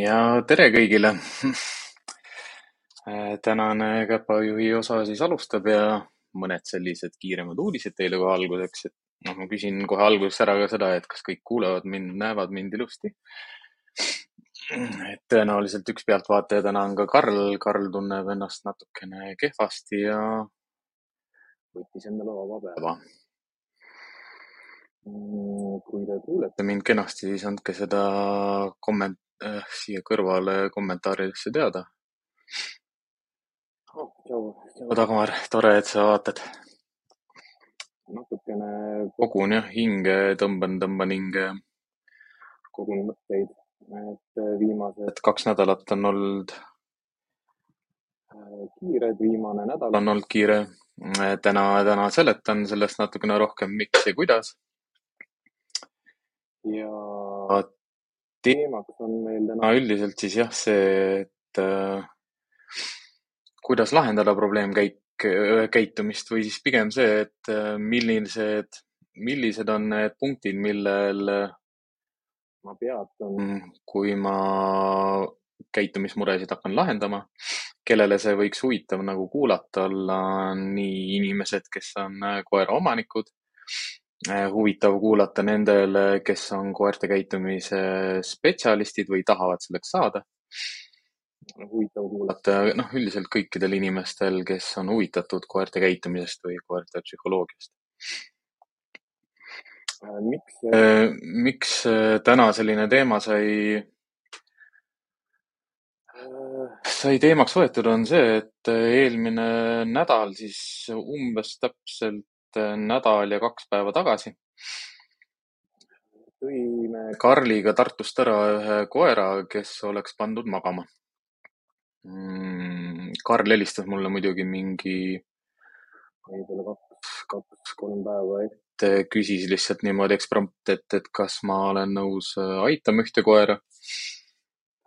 ja tere kõigile! tänane käpajuhi osa siis alustab ja mõned sellised kiiremad uudised teile kohe alguseks, et noh, ma küsin kohe alguses ära ka seda, et kas kõik kuulevad mind, näevad mind ilusti. et tõenäoliselt üks pealtvaataja täna on ka Karl. Karl tunneb ennast natukene kehvasti ja võttis endale vaba päeva. kui te kuulete mind kenasti, siis andke seda komment-, siia kõrvale kommentaaridesse teada. oh,. Dagmar, tore, et sa vaatad. natukene kogun jah hinge, tõmban, tõmban hinge, kogun mõtteid, et viimased kaks nädalat on olnud äh, kiired, viimane nädal on olnud kiire. täna, täna seletan sellest natukene rohkem, miks ja kuidas. ja teemaks on meil täna üldiselt siis jah see, et äh, kuidas lahendada probleemkäik, käitumist või siis pigem see, et äh, millised, millised on need punktid, millel ma peatun, kui ma käitumismuresid hakkan lahendama. kellele see võiks huvitav nagu kuulata olla, nii inimesed, kes on koeraomanikud Eh, huvitav kuulata nendele, kes on koerte käitumise spetsialistid või tahavad selleks saada. huvitav kuulata, noh, üldiselt kõikidel inimestel, kes on huvitatud koerte käitumisest või koerte psühholoogiast. Eh, miks, eh, miks täna selline teema sai, sai teemaks võetud, on see, et eelmine nädal siis umbes täpselt nädal ja kaks päeva tagasi tõime Karliga Tartust ära ühe koera, kes oleks pandud magama. Mm, Karl helistas mulle muidugi mingi võib-olla kaks, kaks-kolm päeva ette, küsis lihtsalt niimoodi eksprompt, et, et kas ma olen nõus äh, aitama ühte koera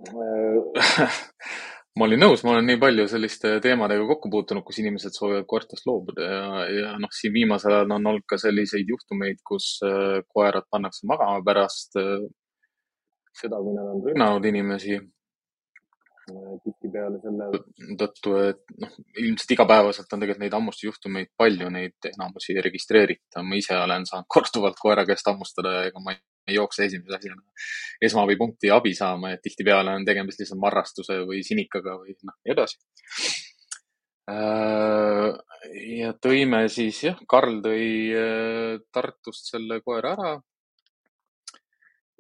ma olin nõus, ma olen nii palju selliste teemadega kokku puutunud, kus inimesed soovivad koertest loobuda ja, ja noh, siin viimasel ajal on olnud ka selliseid juhtumeid, kus äh, koerad pannakse magama pärast äh, seda, kui nad on rünnanud inimesi. Äh, tihtipeale selle tõttu, et noh, ilmselt igapäevaselt on tegelikult neid hammustusjuhtumeid palju, neid enamusi ei registreerita. ma ise olen saanud korduvalt koera käest hammustada ja ega ma ei ei jookse esimese asjana esmaabipunkti abi saama, et tihtipeale on tegemist lihtsalt marrastuse või sinikaga või noh, nii edasi. Äh, ja tõime siis jah, Karl tõi äh, Tartust selle koera ära.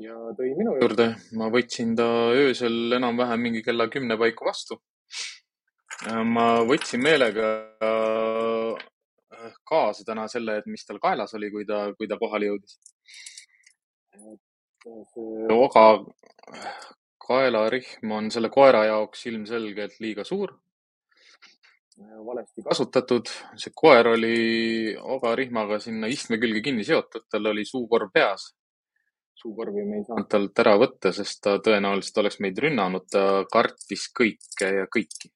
ja tõi minu juurde, ma võtsin ta öösel enam-vähem mingi kella kümne paiku vastu. Äh, ma võtsin meelega kaasa täna selle, et mis tal kaelas oli, kui ta, kui ta kohale jõudis see oga kaelarihm on selle koera jaoks ilmselgelt liiga suur, valesti kasutatud. see koer oli ogarihmaga sinna istme külge kinni seotud, tal oli suukorv peas. suukorvi me ei saanud talt ära võtta, sest ta tõenäoliselt oleks meid rünnanud, ta kartis kõike ja kõiki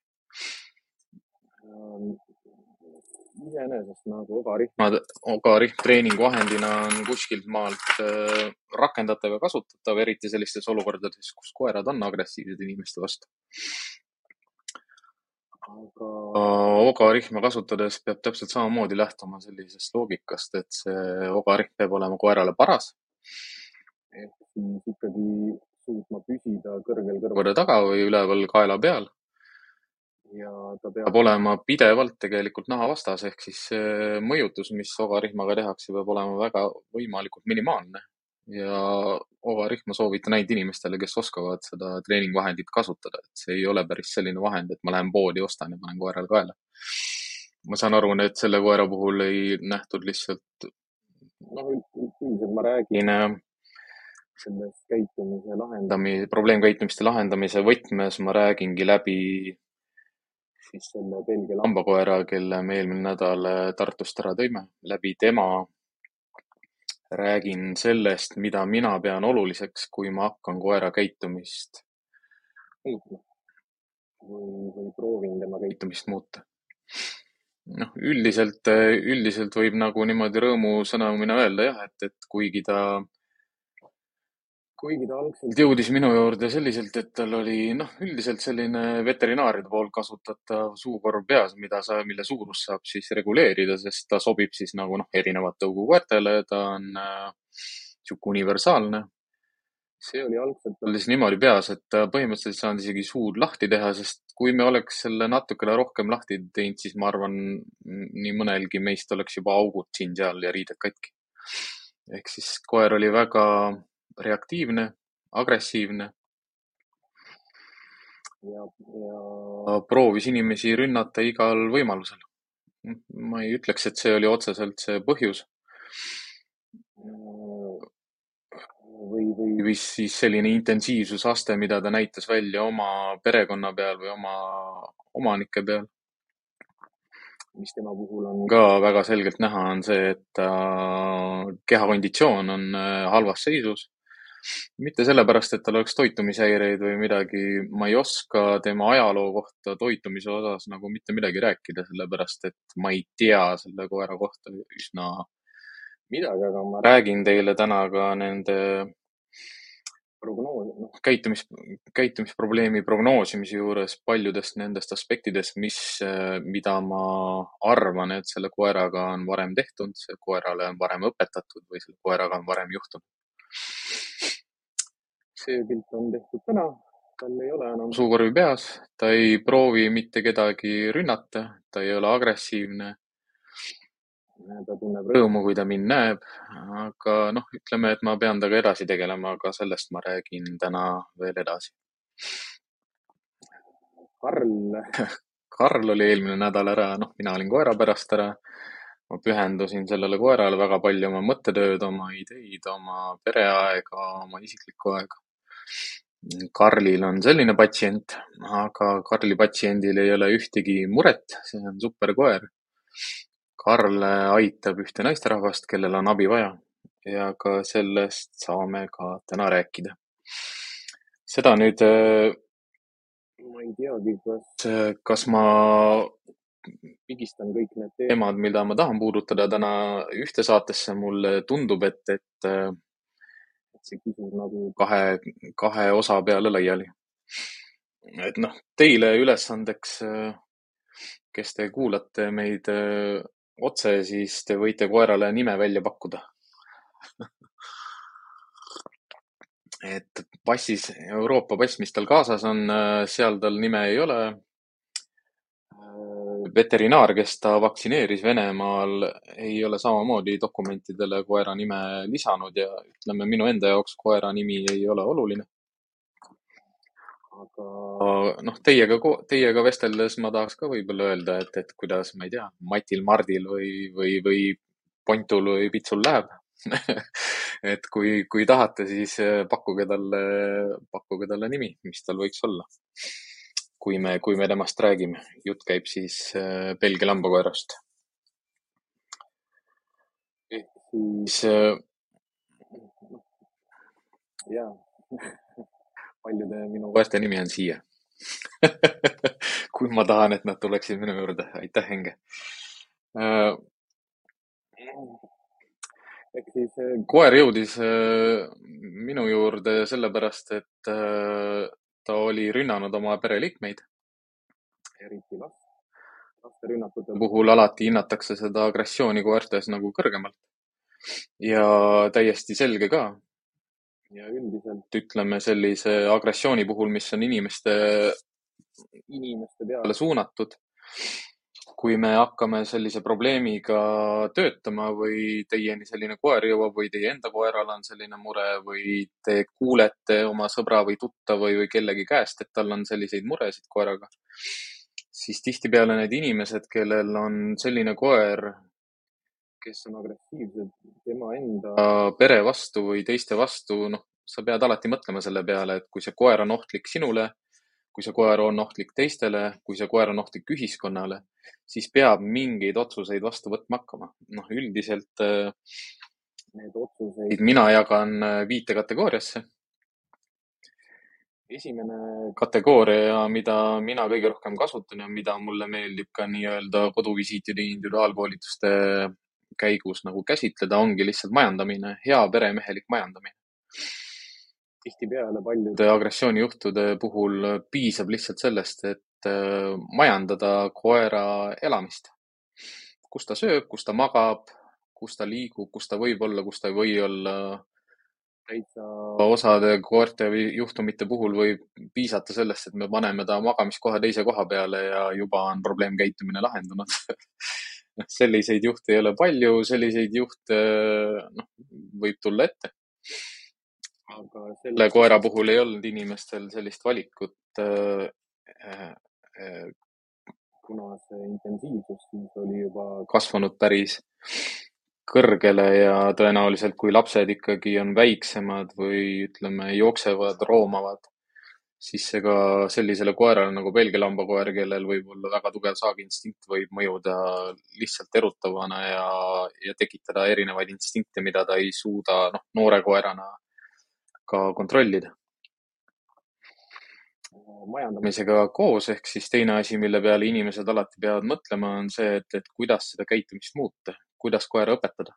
iseenesest nagu ogarihmad, ogarihm treeninguvahendina on kuskilt maalt äh, rakendatav ja kasutatav, eriti sellistes olukordades, kus koerad on agressiivsed inimeste vastu. aga ogarihma kasutades peab täpselt samamoodi lähtuma sellisest loogikast, et see ogarihm peab olema koerale paras. ehk siis ikkagi suutma püsida kõrgel kõrvade taga või üleval kaela peal ja ta peab olema pidevalt tegelikult nahavastas, ehk siis mõjutus, mis ogarihmaga tehakse, peab olema väga võimalikult minimaalne. ja ogarihma soovitan ainult inimestele, kes oskavad seda treeningvahendit kasutada, et see ei ole päris selline vahend, et ma lähen poodi, ostan ja panen koerale kaela. ma saan aru, et selle koera puhul ei nähtud lihtsalt, noh, üldiselt ma räägin sellest käitumise lahendamise, probleemkäitumiste lahendamise võtmes ma räägingi läbi siis selle Belgia lambakoera, kelle me eelmine nädal äh, Tartust ära tõime. läbi tema räägin sellest, mida mina pean oluliseks, kui ma hakkan koera käitumist muutma või, või proovin tema käitumist muuta. noh, üldiselt, äh, üldiselt võib nagu niimoodi rõõmusõnumina öelda jah, et, et kuigi ta kuigi ta algselt jõudis minu juurde selliselt, et tal oli noh, üldiselt selline veterinaaride poolt kasutatav suukorv peas, mida sa, mille suurust saab siis reguleerida, sest ta sobib siis nagu noh, erinevate tõugukoertele, ta on äh, sihuke universaalne. see oli algselt tal siis niimoodi peas, et põhimõtteliselt ei saanud isegi suud lahti teha, sest kui me oleks selle natukene rohkem lahti teinud, siis ma arvan, nii mõnelgi meist oleks juba augud siin-seal ja riided katki. ehk siis koer oli väga reaktiivne, agressiivne. ja, ja proovis inimesi rünnata igal võimalusel. ma ei ütleks, et see oli otseselt see põhjus. või, või, või siis selline intensiivsusaste, mida ta näitas välja oma perekonna peal või oma omanike peal mis tema puhul on ka väga selgelt näha, on see, et ta kehakonditsioon on äh, halvas seisus mitte sellepärast, et tal oleks toitumishäireid või midagi, ma ei oska tema ajaloo kohta toitumise osas nagu mitte midagi rääkida, sellepärast et ma ei tea selle koera kohta üsna midagi, aga ma räägin teile täna ka nende prognoos, noh, käitumis, käitumisprobleemi prognoosimise juures paljudest nendest aspektidest, mis, mida ma arvan, et selle koeraga on varem tehtud, koerale on varem õpetatud või selle koeraga on varem juhtunud see pilt on tehtud täna, tal ei ole enam suukorvi peas, ta ei proovi mitte kedagi rünnata, ta ei ole agressiivne. ta tunneb rõõmu, kui ta mind näeb, aga noh, ütleme, et ma pean temaga edasi tegelema, aga sellest ma räägin täna veel edasi. Karl, Karl oli eelmine nädal ära, noh, mina olin koera pärast ära. Ma pühendusin sellele koerale väga palju oma mõttetööd, oma ideid, oma pereaega, oma isiklikku aega. Karlil on selline patsient, aga Karli patsiendil ei ole ühtegi muret, see on super koer. Karl aitab ühte naisterahvast, kellel on abi vaja ja ka sellest saame ka täna rääkida. seda nüüd, äh, ma ei teagi, kas, kas ma pigistan kõik need teemad, mida ma tahan puudutada täna ühte saatesse. mulle tundub, et, et äh, see kisub nagu kahe, kahe osa peale laiali. et noh, teile ülesandeks, kes te kuulate meid äh, otse, siis te võite koerale nime välja pakkuda et passis, Euroopa pass, mis tal kaasas on, äh, seal tal nime ei ole veterinaar, kes ta vaktsineeris Venemaal, ei ole samamoodi dokumentidele koera nime lisanud ja ütleme, minu enda jaoks koera nimi ei ole oluline. aga noh, teiega, teiega vesteldes ma tahaks ka võib-olla öelda, et, et kuidas, ma ei tea, Matil, Mardil või, või, või Pontul või Pitsul läheb et kui, kui tahate, siis pakkuge talle, pakkuge talle nimi, mis tal võiks olla kui me, kui me temast räägime. jutt käib siis äh, Belgia lambakoerast. siis äh, jaa paljude minu koerte nimi on Siia kui ma tahan, et nad tuleksid minu juurde. aitäh, Henge äh,. ehk siis koer jõudis minu juurde sellepärast, et ta oli rünnanud oma pereliikmeid, eriti last. laste rünnakute puhul alati hinnatakse seda agressiooni koertes nagu kõrgemalt. ja täiesti selge ka. ja üldiselt ütleme sellise agressiooni puhul, mis on inimeste, inimeste peale suunatud kui me hakkame sellise probleemiga töötama või teieni selline koer jõuab või teie enda koeral on selline mure või te kuulete oma sõbra või tuttava või, kellegi käest, et tal on selliseid muresid koeraga, siis tihtipeale need inimesed, kellel on selline koer, kes on agressiivsed tema enda pere vastu või teiste vastu, noh, sa pead alati mõtlema selle peale, et kui see koer on ohtlik sinule kui see koer on ohtlik teistele, kui see koer on ohtlik ühiskonnale, siis peab mingeid otsuseid vastu võtma hakkama. noh, üldiselt äh, need otsuseid mina jagan äh, viite kategooriasse. esimene kategooria, mida mina kõige rohkem kasutan ja mida mulle meeldib ka nii-öelda koduvisiitide individuaalkoolituste käigus nagu käsitleda, ongi lihtsalt majandamine, hea peremehelik majandamine tihtipeale paljude agressioonijuhtude puhul piisab lihtsalt sellest, et äh, majandada koera elamist. kus ta sööb, kus ta magab, kus ta liigub, kus ta võib olla, kus ta ei või olla. täitsa osade koerte või juhtumite puhul võib piisata sellest, et me paneme ta magamiskoha teise koha peale ja juba on probleemkäitumine lahendunud selliseid juhte ei ole palju, selliseid juhte noh, võib tulla ette aga selle koera puhul ei olnud inimestel sellist valikut äh,. Äh, kuna see intensiivsus siis oli juba kasvanud päris kõrgele ja tõenäoliselt, kui lapsed ikkagi on väiksemad või ütleme, jooksevad, roomavad, siis see ka sellisele koerale nagu Belgia lambakoer, kellel võib olla väga tugev saagiinstinkt, võib mõjuda lihtsalt erutavana ja, ja tekitada erinevaid instinkte, mida ta ei suuda, noh, noore koerana ka kontrollida. majandamisega koos, ehk siis teine asi, mille peale inimesed alati peavad mõtlema, on see, et, et kuidas seda käitumist muuta, kuidas koera õpetada.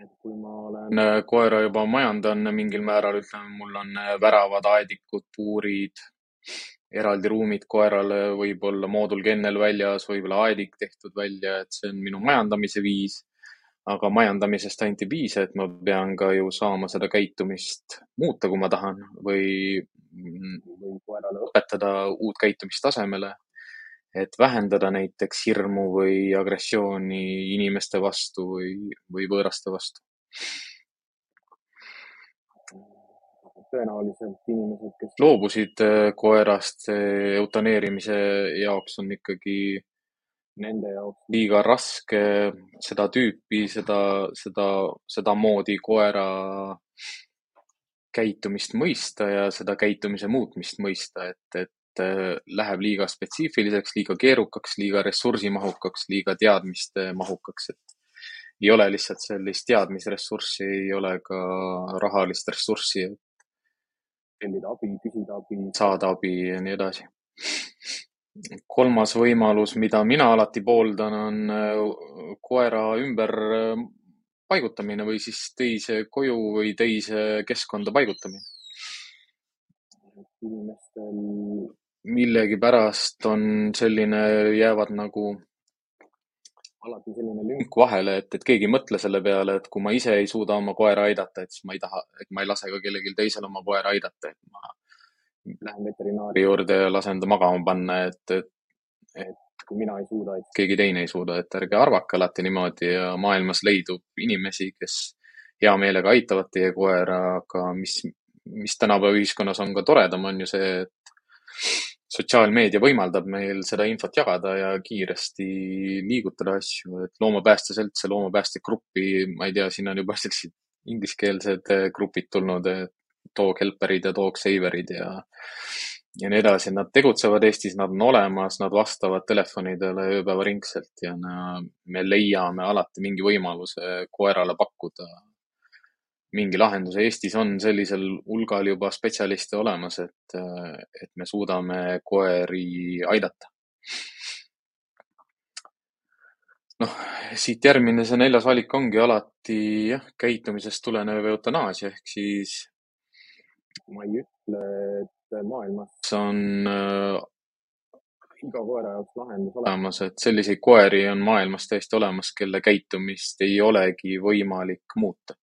et kui ma olen äh, koera juba majandan mingil määral, ütleme, mul on äh, väravad, aedikud, puurid, eraldi ruumid koerale, võib-olla moodulkennel väljas, võib-olla aedik tehtud välja, et see on minu majandamise viis aga majandamisest ainult ei piisa, et ma pean ka ju saama seda käitumist muuta, kui ma tahan või, või koerale õpetada uut käitumist tasemele. et vähendada näiteks hirmu või agressiooni inimeste vastu või, või võõraste vastu. tõenäoliselt inimesed, kes loobusid äh, koerast eutaneerimise jaoks on ikkagi nende jaoks. Liiga raske seda tüüpi, seda, seda, sedamoodi koera käitumist mõista ja seda käitumise muutmist mõista, et, et äh, läheb liiga spetsiifiliseks, liiga keerukaks, liiga ressursimahukaks, liiga teadmistemahukaks, et ei ole lihtsalt sellist teadmisressurssi, ei ole ka rahalist ressurssi, et tellida abi, küsida abi, saada abi ja nii edasi kolmas võimalus, mida mina alati pooldan, on äh, koera ümber äh, paigutamine või siis teise koju või teise keskkonda paigutamine. inimestel millegipärast on selline, jäävad nagu alati selline lünk vahele, et, et keegi ei mõtle selle peale, et kui ma ise ei suuda oma koera aidata, et siis ma ei taha, et ma ei lase ka kellelgi teisel oma koera aidata, et ma lähen veterinaari juurde ja lasen ta magama panna, et, et, et kui mina ei suuda, et keegi teine ei suuda, et ärge arvake alati niimoodi ja maailmas leidub inimesi, kes hea meelega aitavad teie koera, aga mis, mis tänapäeva ühiskonnas on ka toredam, on ju see, et sotsiaalmeedia võimaldab meil seda infot jagada ja kiiresti liigutada asju, et loomapääste selts ja loomapäästegruppi, ma ei tea, siin on juba sellised ingliskeelsed grupid tulnud, et dog helper'id ja dog saver'id ja, ja nii edasi. Nad tegutsevad Eestis, nad on olemas, nad vastavad telefonidele ööpäevaringselt ja me leiame alati mingi võimaluse koerale pakkuda mingi lahenduse. Eestis on sellisel hulgal juba spetsialiste olemas, et, et me suudame koeri aidata noh, siit järgmine, see neljas valik ongi alati jah, käitumisest tulenev eutanaasia ehk siis ma ei ütle, et maailmas on äh, iga koera jaoks lahendus olemas, et selliseid koeri on maailmas täiesti olemas, kelle käitumist ei olegi võimalik muuta.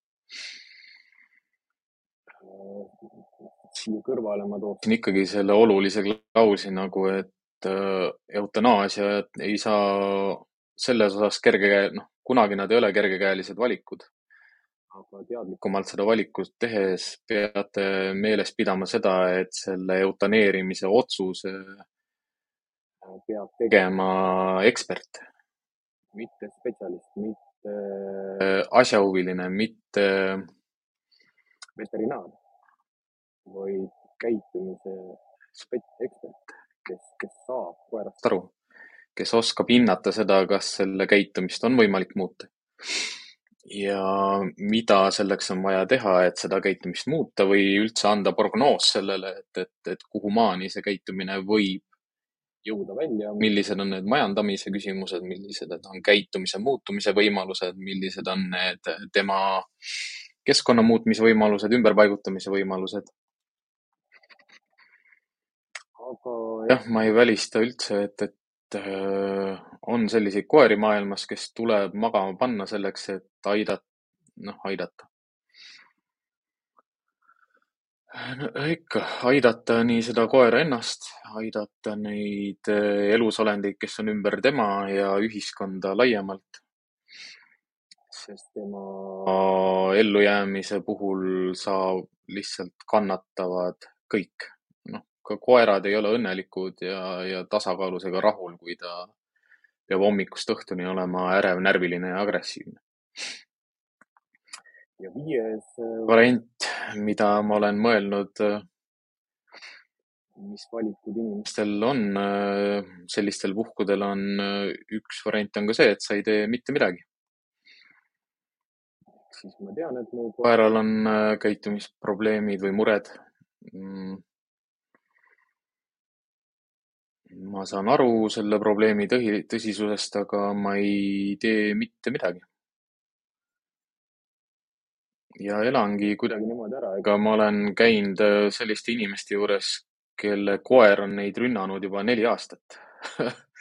siia kõrvale ma tooksin ikkagi selle olulise klausli nagu, et äh, eutanaasia ei saa selles osas kerge, noh, kunagi nad ei ole kergekäelised valikud aga teadlikumalt seda valikut tehes peate meeles pidama seda, et selle eutaneerimise otsuse peab tegema ekspert, mitte spetsialist, mitte asjahuviline, mitte veterinaar, vaid käitumise ekspert, kes, kes saab koerast aru, kes oskab hinnata seda, kas selle käitumist on võimalik muuta ja mida selleks on vaja teha, et seda käitumist muuta või üldse anda prognoos sellele, et, et, et kuhumaani see käitumine võib jõuda välja, millised on need majandamise küsimused, millised on käitumise muutumise võimalused, millised on need tema keskkonna muutmise võimalused, ümberpaigutamise võimalused. aga jah, ma ei välista üldse, et, et äh, on selliseid koeri maailmas, kes tuleb magama panna selleks, et aidata, noh, aidata no ikka, aidata nii seda koera ennast, aidata neid eh, elusolendeid, kes on ümber tema ja ühiskonda laiemalt. sest tema ellujäämise puhul saab, lihtsalt kannatavad kõik. Ka koerad ei ole õnnelikud ja, ja tasakaalus ega rahul, kui ta peab hommikust õhtuni olema ärev, närviline ja agressiivne ja viies äh, variant, mida ma olen mõelnud, äh, mis valikud inimestel on äh, sellistel puhkudel, on üks variant on ka see, et sa ei tee mitte midagi. siis ma tean, et mu koeral on käitumisprobleemid või mured. Mm. Ma saan aru selle probleemi tõhi, tõsisusest, aga ma ei tee mitte midagi. Ja elangi kuidagi niimoodi ära, ega ma olen käinud äh, selliste inimeste juures, kelle koer on neid rünnanud juba neli aastat.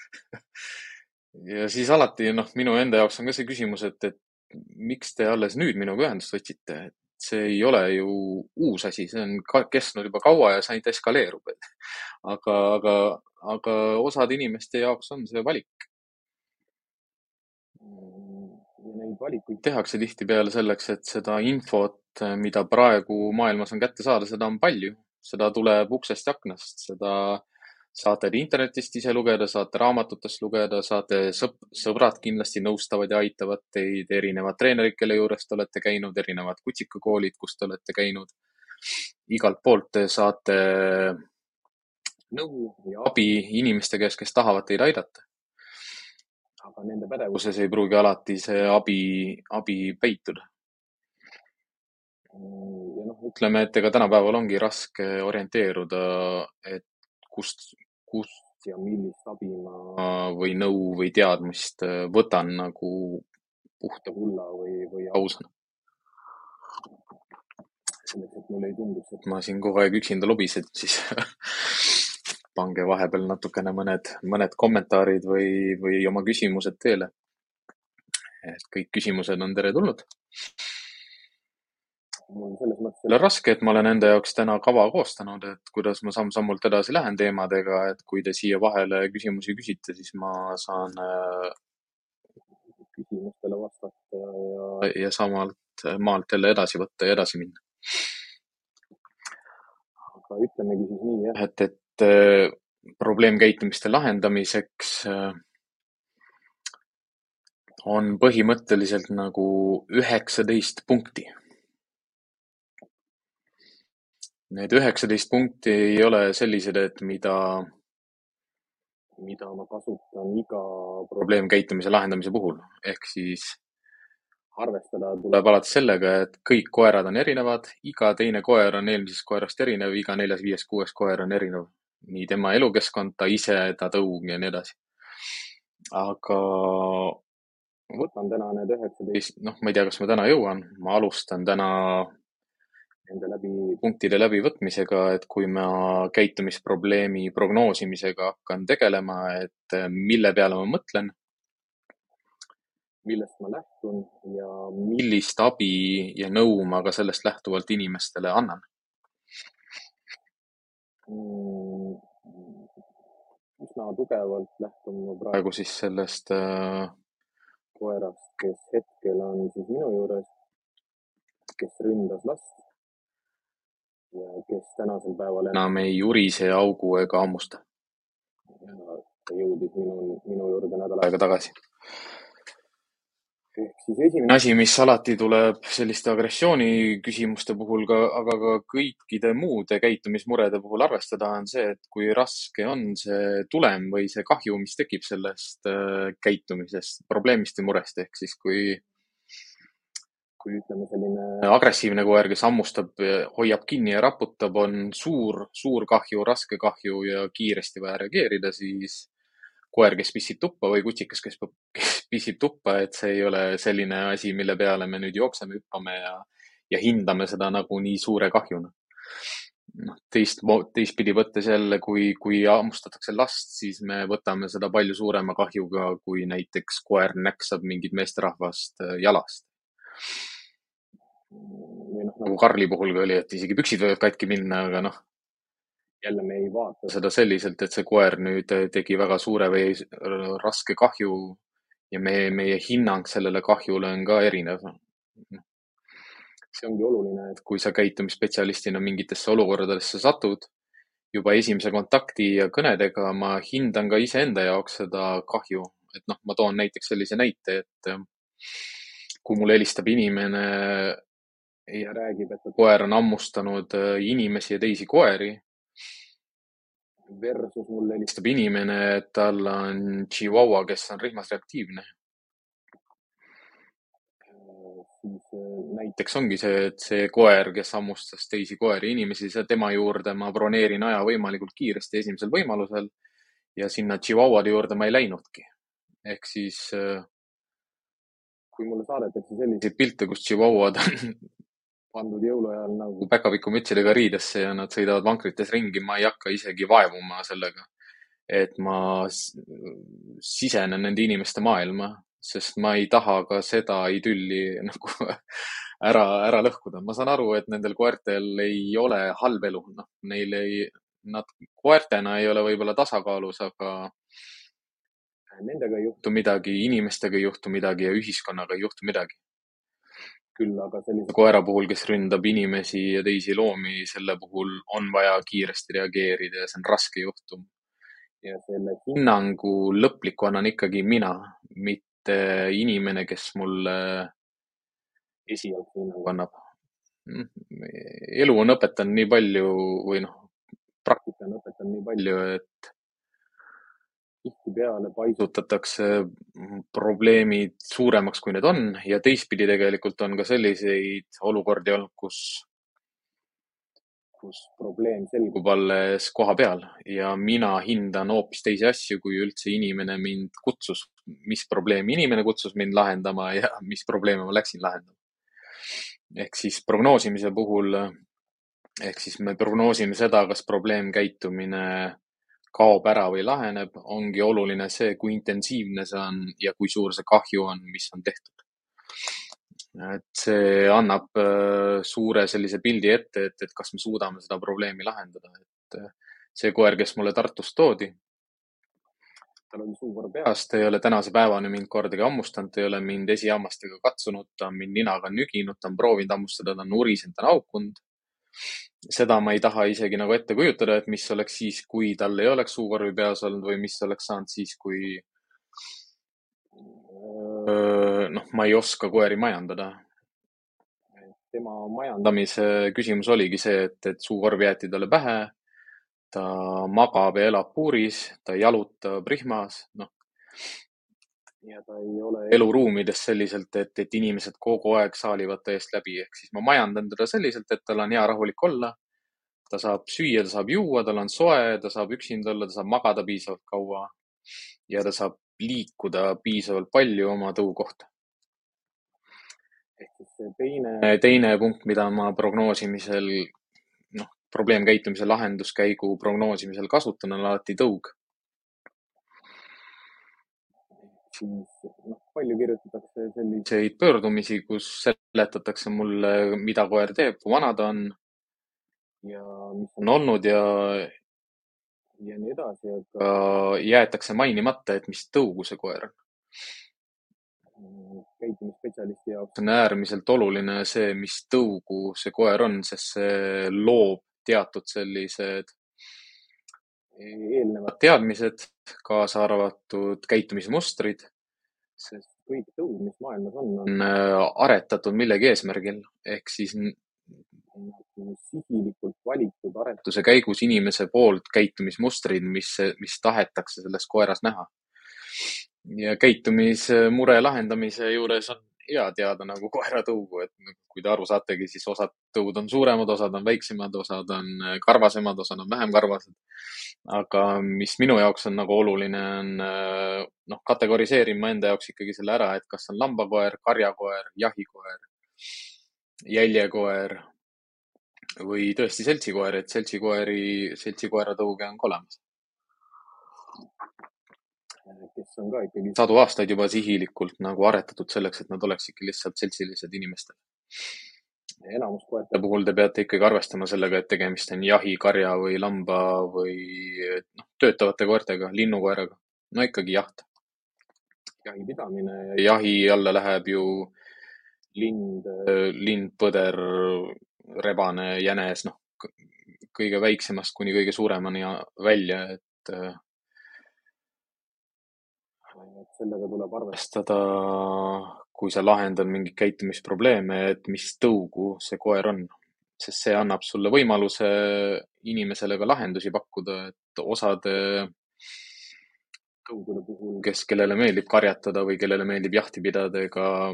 Ja siis alati, noh, minu enda jaoks on ka see küsimus, et, et miks te alles nüüd minuga ühendust võtsite, et see ei ole ju uus asi, see on ka kestnud juba kaua ja see ainult eskaleerub. aga, aga, aga osade inimeste jaoks on see valik neid valikuid tehakse tihtipeale selleks, et seda infot, mida praegu maailmas on kätte saada, seda on palju. seda tuleb uksest ja aknast, seda saate te internetist ise lugeda, saate raamatutest lugeda, saate sõp-, sõbrad kindlasti nõustavad ja aitavad teid, erinevad treenerid, kelle juures te olete käinud, erinevad kutsikakoolid, kus te olete käinud. igalt poolt te saate nõu ja abi inimeste käest, kes tahavad teid aidata aga nende pädevuses ei pruugi alati see abi, abi peituda. ja noh, ütleme, et ega tänapäeval ongi raske orienteeruda, et kust, kust ja millist abi ma või nõu või teadmist võtan nagu puhta kulla või, või ausana. selleks, et mulle ei tunduks, et ma siin kogu aeg üksinda lobisen, siis pange vahepeal natukene mõned, mõned kommentaarid või, või oma küsimused teele. et kõik küsimused on teretulnud. Mul on selles mõttes jälle raske, et ma olen enda jaoks täna kava koostanud, et kuidas ma samm-sammult edasi lähen teemadega, et kui te siia vahele küsimusi küsite, siis ma saan äh, küsimustele vastata ja, ja samalt maalt jälle edasi võtta ja edasi minna. aga ütlemegi siis nii jah, et, et Äh, probleemkäitumiste lahendamiseks äh, on põhimõtteliselt nagu üheksateist punkti. Need üheksateist punkti ei ole sellised, et mida, mida ma kasutan iga probleemkäitumise lahendamise puhul. ehk siis arvestada tuleb alati sellega, et kõik koerad on erinevad, iga teine koer on eelmisest koerast erinev, iga neljas, viies, kuues koer on erinev nii tema elukeskkond, ta ise, ta tõug ja nii edasi. aga võtan täna need üheksateist, noh, ma ei tea, kas ma täna jõuan, ma alustan täna nende läbi, punktide läbivõtmisega, et kui ma käitumisprobleemi prognoosimisega hakkan tegelema, et mille peale ma mõtlen, millest ma lähtun ja millist abi ja nõu ma ka sellest lähtuvalt inimestele annan mm,? üsna tugevalt lähtun ma praegu siis sellest äh, koerast, kes hetkel on siis minu juures, kes ründas last ja kes tänasel päeval enam ei urise, augu ega hammusta. ja ta jõudis minu, minu juurde nädal aega tagasi. Ehk siis esimene asi, mis alati tuleb selliste agressiooniküsimuste puhul ka, aga ka kõikide muude käitumismurede puhul arvestada, on see, et kui raske on see tulem või see kahju, mis tekib sellest äh, käitumisest, probleemist või murest, ehk siis kui kui ütleme, selline agressiivne koer, kes hammustab, hoiab kinni ja raputab, on suur, suur kahju, raske kahju ja kiiresti vaja reageerida, siis koer, kes pissib tuppa või kutsikas, kes, kes pissib tuppa, et see ei ole selline asi, mille peale me nüüd jookseme, hüppame ja, ja hindame seda nagu nii suure kahjuna. noh, teist, teistpidi võttes jälle, kui, kui hammustatakse last, siis me võtame seda palju suurema kahjuga, kui näiteks koer näksab mingit meesterahvast äh, jalast. Või noh, nagu Karli puhul ka oli, et isegi püksid võivad katki minna, aga noh, jälle me ei vaata seda selliselt, et see koer nüüd tegi väga suure või raske kahju ja meie, meie hinnang sellele kahjule on ka erinev. see ongi oluline, et kui sa käitumisspetsialistina mingitesse olukordadesse satud, juba esimese kontakti ja kõnedega ma hindan ka iseenda jaoks seda kahju, et noh, ma toon näiteks sellise näite, et kui mulle helistab inimene ja räägib, et koer on hammustanud inimesi ja teisi koeri versus mulle helistab inimene, et tal on Chihuahua, kes on rihmas reaktiivne. äh, näiteks ongi see, et see koer, kes hammustas teisi koeri, inimesi, tema juurde ma broneerin aja võimalikult kiiresti esimesel võimalusel ja sinna Chihuahuade juurde ma ei läinudki. ehk siis äh, kui mulle saadetakse selliseid pilte, kus Chihuahuad on pandud jõuluajal nagu päkapikumütsidega riidesse ja nad sõidavad vankrites ringi, ma ei hakka isegi vaevuma sellega, et ma sisenen nende inimeste maailma, sest ma ei taha ka seda idülli nagu ära, ära lõhkuda. ma saan aru, et nendel koertel ei ole halb elu, noh, neil ei, nad koertena ei ole võib-olla tasakaalus, aga nendega ei juhtu midagi, inimestega ei juhtu midagi ja ühiskonnaga ei juhtu midagi küll aga sellise koera puhul, kes ründab inimesi ja teisi loomi, selle puhul on vaja kiiresti reageerida ja see on raske juhtum. ja selle hinnangu lõpliku annan ikkagi mina, mitte inimene, kes mulle esialgse hinnangu annab. elu on õpetanud nii palju või noh, praktika on õpetanud nii palju, et tihtipeale paisutatakse probleemid suuremaks, kui need on ja teistpidi tegelikult on ka selliseid olukordi olnud, kus, kus probleem selgub alles koha peal ja mina hindan hoopis teisi asju, kui üldse inimene mind kutsus. mis probleemi inimene kutsus mind lahendama ja mis probleeme ma läksin lahendama. ehk siis prognoosimise puhul, ehk siis me prognoosime seda, kas probleemkäitumine kaob ära või laheneb, ongi oluline see, kui intensiivne see on ja kui suur see kahju on, mis on tehtud. et see annab äh, suure sellise pildi ette, et, et kas me suudame seda probleemi lahendada, et äh, see koer, kes mulle Tartust toodi, tal oli suukorv peas, ta ei ole tänase päevani mind kordagi hammustanud, ta ei ole mind esihammastega katsunud, ta on mind ninaga nüginud, ta on proovinud hammustada, ta on nurisenud, ta on haukunud seda ma ei taha isegi nagu ette kujutada, et mis oleks siis, kui tal ei oleks suukorvi peas olnud või mis oleks saanud siis, kui noh, ma ei oska koeri majandada. tema majandamise küsimus oligi see, et, et suukorv jäeti talle pähe. ta magab ja elab puuris, ta jalutab rihmas, noh ja ta ei ole eluruumides selliselt, et, et inimesed kogu aeg saalivad ta eest läbi, ehk siis ma majandan teda selliselt, et tal on hea rahulik olla. ta saab süüa, ta saab juua, tal on soe, ta saab üksinda olla, ta saab magada piisavalt kaua ja ta saab liikuda piisavalt palju oma tõu kohta. ehk siis see teine, teine punkt, mida ma prognoosimisel, noh, probleemkäitumise lahenduskäigu prognoosimisel kasutan, on alati tõug siis noh, palju kirjutatakse selliseid pöördumisi, kus seletatakse mulle, mida koer teeb, kui vana ta on ja mis on olnud ja, ja nii edasi, aga jäetakse mainimata, et mis tõugu see koer on. käitumisspetsialisti jaoks on äärmiselt oluline see, mis tõugu see koer on, sest see loob teatud sellised eelnevad teadmised, kaasa arvatud käitumismustrid, sest kõik tõud, mis maailmas on, on äh, aretatud millegi eesmärgil ehk siis sihilikult valitud aretuse käigus inimese poolt käitumismustrid, mis, mis tahetakse selles koeras näha. ja käitumismure lahendamise juures on hea teada nagu koeratõugu, et nagu kui te aru saategi, siis osad tõud on suuremad, osad on väiksemad, osad on äh, karvasemad, osad on vähem karvased. aga mis minu jaoks on nagu oluline, on äh, noh, kategoriseerin ma enda jaoks ikkagi selle ära, et kas on lambakoer, karjakoer, jahikoer jäljekoer või tõesti seltsikoer, et seltsikoeri, seltsikoera tõuge on ka olemas. Kes on ka ikkagi sadu aastaid juba sihilikult nagu aretatud selleks, et nad oleksidki lihtsalt seltsilised inimestele. enamus koerte puhul te peate ikkagi arvestama sellega, et tegemist on jahi, karja või lamba või noh, töötavate koertega, linnukoeraga. no ikkagi jaht. jahi pidamine ja jahi alla läheb ju lind, lind, põder, rebane, jänes, noh, kõige väiksemast kuni kõige suuremani välja, et et sellega tuleb arvestada, kui sa lahendad mingeid käitumisprobleeme, et mis tõugu see koer on. sest see annab sulle võimaluse inimesele ka lahendusi pakkuda, et osade tõugude puhul, kes, kellele meeldib karjatada või kellele meeldib jahti pidada, ega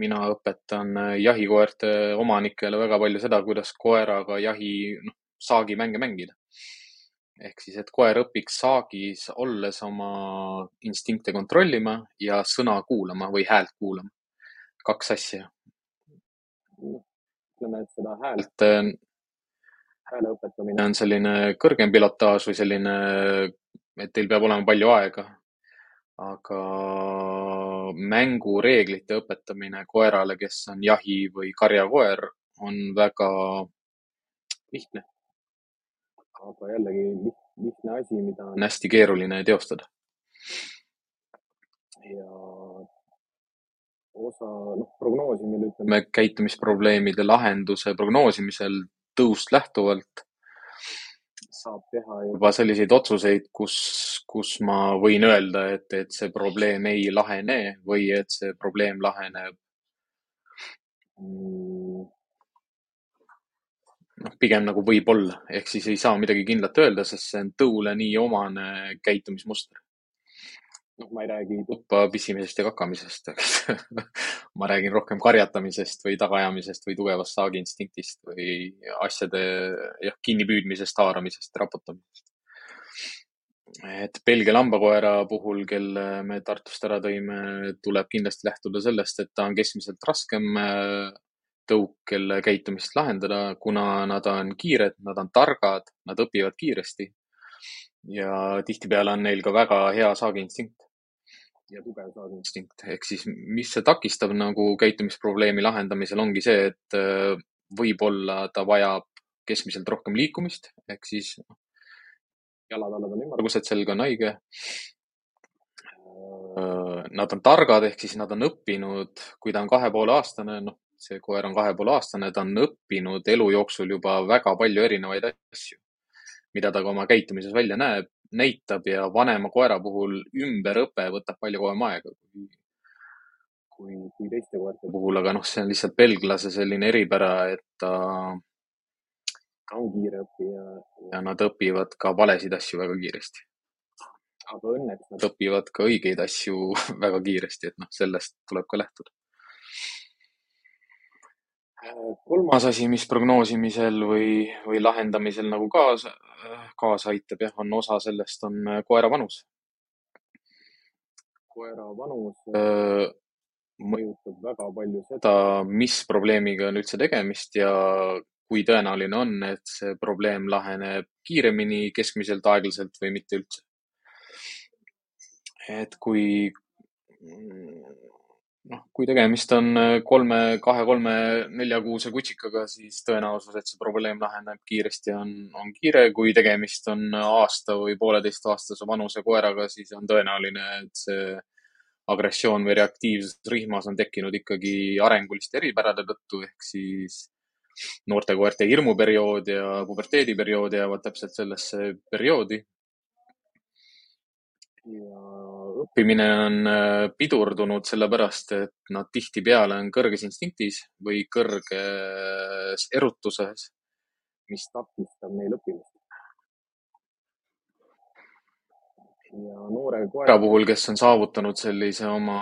mina õpetan jahikoerte omanikele väga palju seda, kuidas koeraga jahi, noh, saagimänge mängida ehk siis, et koer õpiks saagis olles oma instinkte kontrollima ja sõna kuulama või häält kuulama. kaks asja. ütleme, et seda häält, hääle õpetamine on selline kõrgem pilotaaž või selline, et teil peab olema palju aega. aga mängureeglite õpetamine koerale, kes on jahi või karjakoer, on väga lihtne aga jällegi lihtne asi, mida on hästi keeruline teostada. ja osa, noh, prognoosimine, ütleme, käitumisprobleemide lahenduse prognoosimisel tõust lähtuvalt saab teha juba selliseid otsuseid, kus, kus ma võin öelda, et, et see probleem ei lahene või et see probleem laheneb mm, noh, pigem nagu võib-olla, ehk siis ei saa midagi kindlat öelda, sest see on tõule nii omane käitumismuster. noh, ma ei räägi tuppa pissimisest ja kakamisest, ma räägin rohkem karjatamisest või tagaajamisest või tugevast saagiinstinktist või asjade jah, kinnipüüdmisest, haaramisest, raputamisest. et Belgia lambakoera puhul, kelle me Tartust ära tõime, tuleb kindlasti lähtuda sellest, et ta on keskmiselt raskem tõukel käitumist lahendada, kuna nad on kiired, nad on targad, nad õpivad kiiresti. ja tihtipeale on neil ka väga hea saagiinstinkt ja tugev saagiinstinkt. ehk siis, mis see takistab nagu käitumisprobleemi lahendamisel, ongi see, et äh, võib-olla ta vajab keskmiselt rohkem liikumist ehk siis noh, jalatallad on ümmargused, selg on haige. Äh, nad on targad ehk siis nad on õppinud, kui ta on kahe poole aastane, noh, see koer on kahe poole aastane, ta on õppinud elu jooksul juba väga palju erinevaid asju, mida ta ka oma käitumises välja näeb, näitab ja vanema koera puhul ümberõpe võtab palju kauem aega kui, kui, kui teiste koerte puhul, aga noh, see on lihtsalt belglase selline eripära, et ta, ta on kiire õppija ja nad õpivad ka valesid asju väga kiiresti. aga õnneks nad õpivad ka õigeid asju väga kiiresti, et noh, sellest tuleb ka lähtuda kolmas asi, mis prognoosimisel või, või lahendamisel nagu kaasa, kaasa aitab, jah, on osa sellest, on äh, koera vanus. koera vanus öö, mõjutab väga palju seda, mis probleemiga on üldse tegemist ja kui tõenäoline on, et see probleem laheneb kiiremini, keskmiselt, aeglaselt või mitte üldse. et kui noh, kui tegemist on äh, kolme, kahe, kolme, neljakuuse kutsikaga, siis tõenäosus, et see probleem laheneb kiiresti, on, on kiire. kui tegemist on aasta või pooleteistaastase vanuse koeraga, siis on tõenäoline, et see agressioon või reaktiivsus rihmas on tekkinud ikkagi arenguliste eripärade tõttu, ehk siis noorte koerte hirmuperiood ja puberteediperiood jäävad täpselt sellesse perioodi. ja õppimine on äh, pidurdunud sellepärast, et nad tihtipeale on kõrges instinktis või kõrges erutuses, mis takistab neil õppimist. ja noore koera puhul, kes on saavutanud sellise oma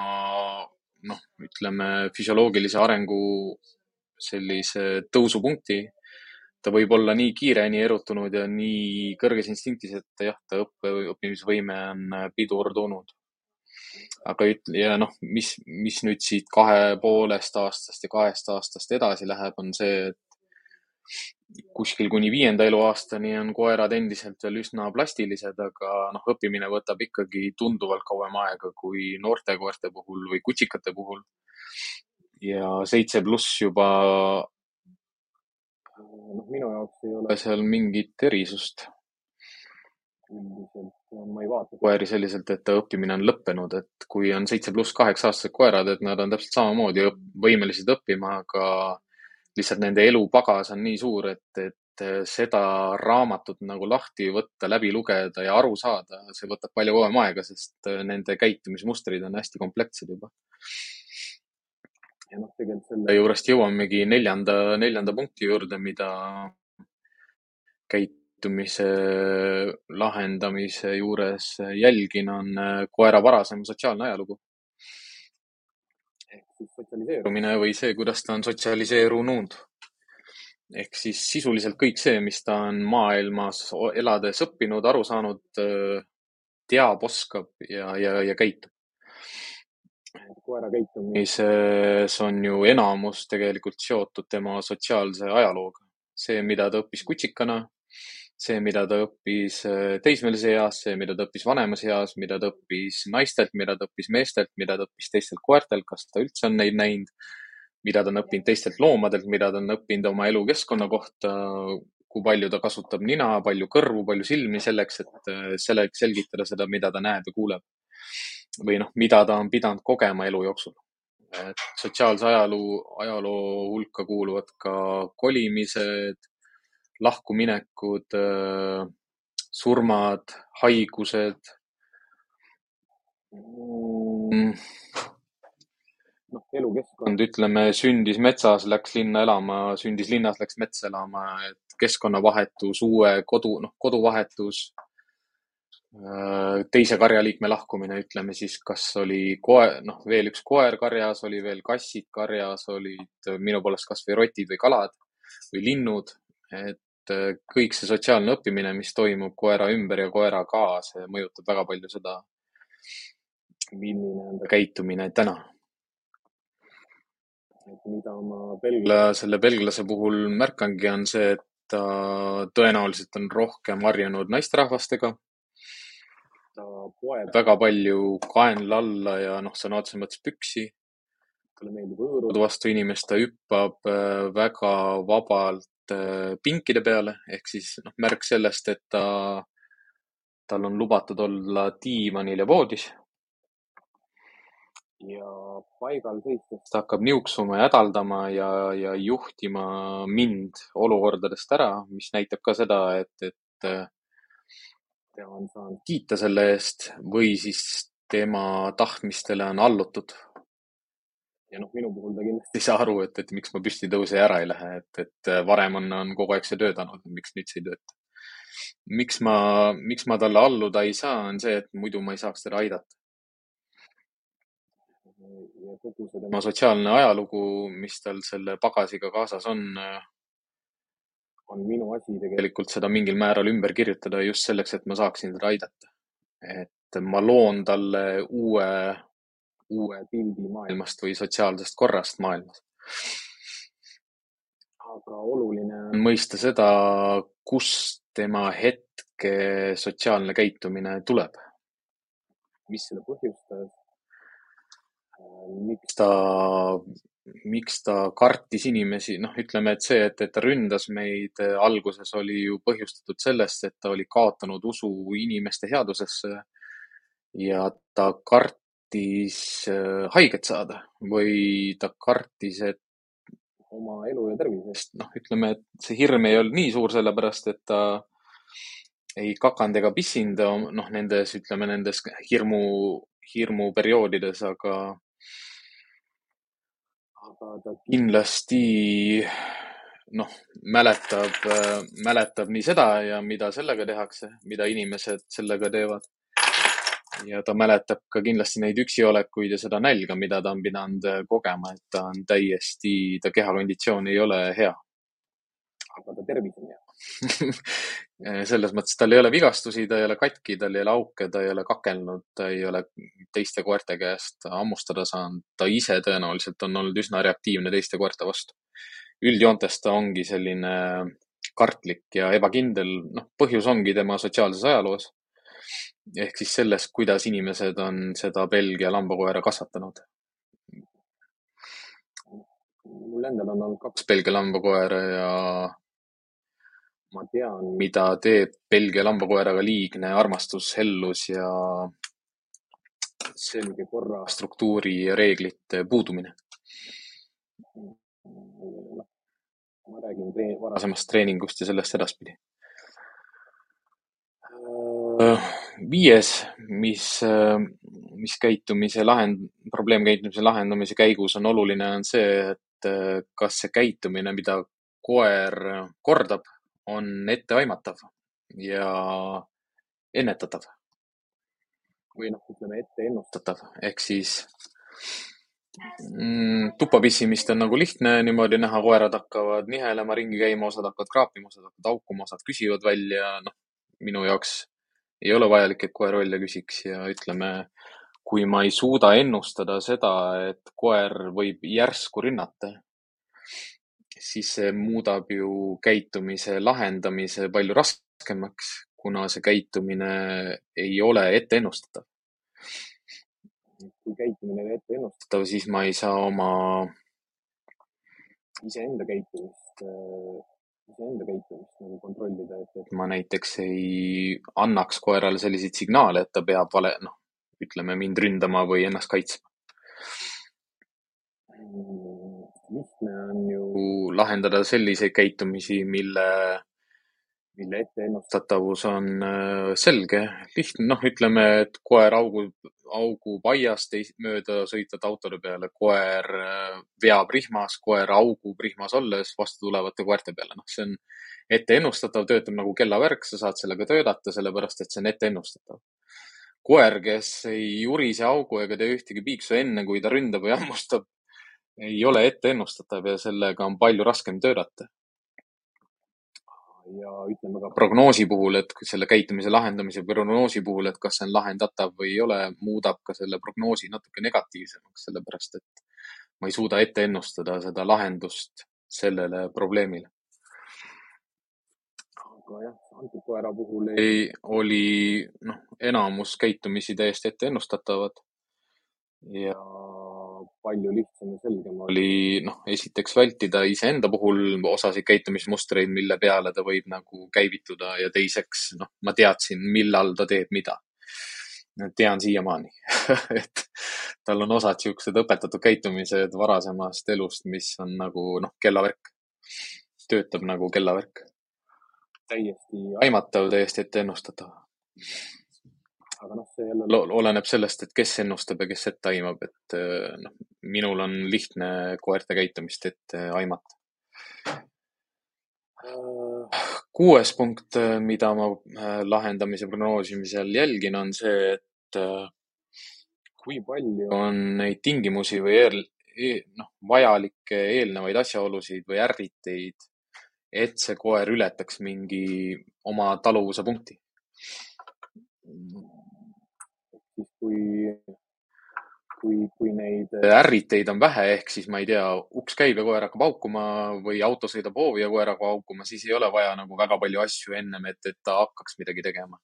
noh, ütleme füsioloogilise arengu sellise tõusupunkti, ta võib olla nii kiire, nii erutunud ja nii kõrges instinktis, et jah, ta õppe, õppimisvõime on pidurdunud aga üt- ja noh, mis, mis nüüd siit kahe poolest aastast ja kahest aastast edasi läheb, on see, et kuskil kuni viienda eluaastani on koerad endiselt veel üsna plastilised, aga noh, õppimine võtab ikkagi tunduvalt kauem aega kui noorte koerte puhul või kutsikate puhul. ja seitse pluss juba, noh, minu jaoks ei ole seal mingit erisust üldiselt ma ei vaata koeri selliselt, et õppimine on lõppenud, et kui on seitse pluss kaheksa aastased koerad, et nad on täpselt samamoodi õp võimelised õppima, aga lihtsalt nende elupagas on nii suur, et, et seda raamatut nagu lahti võtta, läbi lugeda ja aru saada, see võtab palju kauem aega, sest nende käitumismustrid on hästi komplekssed juba. ja noh, tegelikult selle juurest jõuamegi neljanda, neljanda punkti juurde, mida käit-, käitumise lahendamise juures jälgin, on äh, koera varasem sotsiaalne ajalugu. ehk siis sotsialiseerumine või see, kuidas ta on sotsialiseerunud. ehk siis sisuliselt kõik see, mis ta on maailmas elades õppinud, aru saanud, äh, teab, oskab ja, ja, ja käitub. koera käitumises on ju enamus tegelikult seotud tema sotsiaalse ajalooga. see, mida ta õppis kutsikana, see, mida ta õppis äh, teismelise eas, see, mida ta õppis vanemas eas, mida ta õppis naistelt, mida ta õppis meestelt, mida ta õppis teistelt koertelt, kas ta üldse on neid näinud, mida ta on õppinud teistelt loomadelt, mida ta on õppinud oma elukeskkonna kohta, kui palju ta kasutab nina, palju kõrvu, palju silmi selleks, et äh, selleks selgitada seda, mida ta näeb ja kuuleb. või noh, mida ta on pidanud kogema elu jooksul. et sotsiaalse ajaloo, ajaloo hulka kuuluvad ka kolimised lahkuminekud, äh, surmad, haigused. Mm. noh, elukeskkond, ütleme, sündis metsas, läks linna elama, sündis linnas, läks metsa elama, et keskkonnavahetus, uue kodu, noh, koduvahetus, äh, teise karjaliikme lahkumine, ütleme siis, kas oli koer, noh, veel üks koer karjas, oli veel kassid karjas, olid minu poolest kasvõi rotid või kalad või linnud, et Äh, kõik see sotsiaalne õppimine, mis toimub koera ümber ja koeraga, see mõjutab väga palju seda, milline on ta käitumine täna. et mida ma belgla, selle belglase puhul märkangi, on see, et ta tõenäoliselt on rohkem harjunud naisterahvastega. ta poeb väga palju kaenla alla ja noh, sõna otseses mõttes püksi. talle meeldib hõõruda vastu inimest, ta hüppab äh, väga vabalt pinkide peale ehk siis noh, märk sellest, et ta, tal on lubatud olla diivanil ja voodis. ja paigal seistes ta hakkab niuksuma ja hädaldama ja, ja juhtima mind olukordadest ära, mis näitab ka seda, et, et äh, tema on saanud kiita selle eest või siis tema tahtmistele on allutud ja noh, minu puhul ta kindlasti ei saa aru, et, et miks ma püsti ei tõuse ja ära ei lähe, et, et äh, varem on, on kogu aeg see töötanud, miks nüüd see ei tööta. miks ma, miks ma talle alluda ei saa, on see, et muidu ma ei saaks teda aidata. ja kogu see tema sotsiaalne ajalugu, mis tal selle pagasiga kaasas on, äh, on minu asi tegelikult seda mingil määral ümber kirjutada just selleks, et ma saaksin teda aidata. et ma loon talle uue uue pildi maailmast või sotsiaalsest korrast maailmas. aga oluline on mõista seda, kust tema hetke sotsiaalne käitumine tuleb. mis seda põhjustas? miks ta, miks ta kartis inimesi, noh, ütleme, et see, et, et ta ründas meid alguses oli ju põhjustatud sellest, et ta oli kaotanud usu inimeste headusesse ja ta kart-, kartis äh, haiget saada või ta kartis, et oma elu ja tervise eest, noh, ütleme, et see hirm ei olnud nii suur, sellepärast et ta ei kakanud ega pissinud, noh, nendes, ütleme, nendes hirmu, hirmuperioodides, aga, aga ta kindlasti noh, mäletab, mäletab nii seda ja mida sellega tehakse, mida inimesed sellega teevad ja ta mäletab ka kindlasti neid üksiolekuid ja seda nälga, mida ta on pidanud äh, kogema, et ta on täiesti, ta kehakonditsioon ei ole hea. aga ta tervis on hea. selles mõttes tal ei ole vigastusi, ta ei ole katki, tal ei ole auke, ta ei ole kakelnud, ta ei ole teiste koerte käest hammustada saanud. ta ise tõenäoliselt on olnud üsna reaktiivne teiste koerte vastu. üldjoontes ta ongi selline kartlik ja ebakindel, noh, põhjus ongi tema sotsiaalses ajaloos. Ehk siis selles, kuidas inimesed on seda Belgia lambakoera kasvatanud. mul endal on olnud kaks Belgia lambakoera ja ma tean, mida teeb Belgia lambakoeraga liigne armastus, hellus ja selge korra, struktuuri ja reeglite puudumine. ma räägin treen varasemast treeningust ja sellest edaspidi. Viies, mis, mis käitumise lahend-, probleemkäitumise lahendamise käigus on oluline, on see, et kas see käitumine, mida koer kordab, on etteaimatav ja ennetatav. või noh, ütleme ette ennustatav ehk siis mm, tuppa pissimist on nagu lihtne niimoodi näha, koerad hakkavad nihelema, ringi käima, osad hakkavad kraapima, osad hakkavad haukuma, osad küsivad välja. noh, minu jaoks ei ole vajalik, et koer välja küsiks ja ütleme, kui ma ei suuda ennustada seda, et koer võib järsku rünnata, siis see muudab ju käitumise lahendamise palju raskemaks, kuna see käitumine ei ole ette ennustatav. kui käitumine ei ole ette ennustatav, siis ma ei saa oma iseenda käitumist, iseenda käitumist nagu kontrollida, et, et ma näiteks ei annaks koerale selliseid signaale, et ta peab vale, noh, ütleme mind ründama või ennast kaitsma. Lihtne on ju lahendada selliseid käitumisi, mille, mille etteennustatavus on äh, selge, lihtne, noh, ütleme, et koer augub, augub aiast mööda sõitvate autode peale, koer äh, veab rihmas, koer augub rihmas olles vastu tulevate koerte peale, noh, see on etteennustatav, töötab nagu kellavärk, sa saad sellega töötada, sellepärast et see on etteennustatav koer, kes ei urise augu ega tee ühtegi piiksu enne, kui ta ründab või hammustab, ei ole etteennustatav ja sellega on palju raskem töötada. Ja ütleme ka prognoosi puhul, et selle käitumise lahendamise prognoosi puhul, et kas see on lahendatav või ei ole, muudab ka selle prognoosi natuke negatiivsemaks, sellepärast et ma ei suuda ette ennustada seda lahendust sellele probleemile. aga jah, antud koera puhul ei, oli noh, enamus käitumisi täiesti etteennustatavad ja palju lihtsam ja selgem oli, noh, esiteks vältida iseenda puhul osasid käitumismustreid, mille peale ta võib nagu käivituda ja teiseks, noh, ma teadsin, millal ta teeb mida. tean siiamaani et tal on osad siuksed õpetatud käitumised varasemast elust, mis on nagu, noh, kellavärk. töötab nagu kellavärk. täiesti aimatav, täiesti etteennustatav aga noh, see jälle oleneb sellest, et kes ennustab ja kes ette aimab, et äh, noh, minul on lihtne koerte käitumist ette aimata. kuues punkt, mida ma äh, lahendamise prognoosimisel jälgin, on see, et äh, kui palju on neid tingimusi või eel, eel, noh, vajalikke eelnevaid asjaolusid või ärriteid, et see koer ületaks mingi oma taluvuse punkti kui, kui, kui neid ärriteid on vähe, ehk siis ma ei tea, uks käib ja koer hakkab haukuma või auto sõidab hoovi ja koer hakkab haukuma, siis ei ole vaja nagu väga palju asju ennem, et, et ta hakkaks midagi tegema.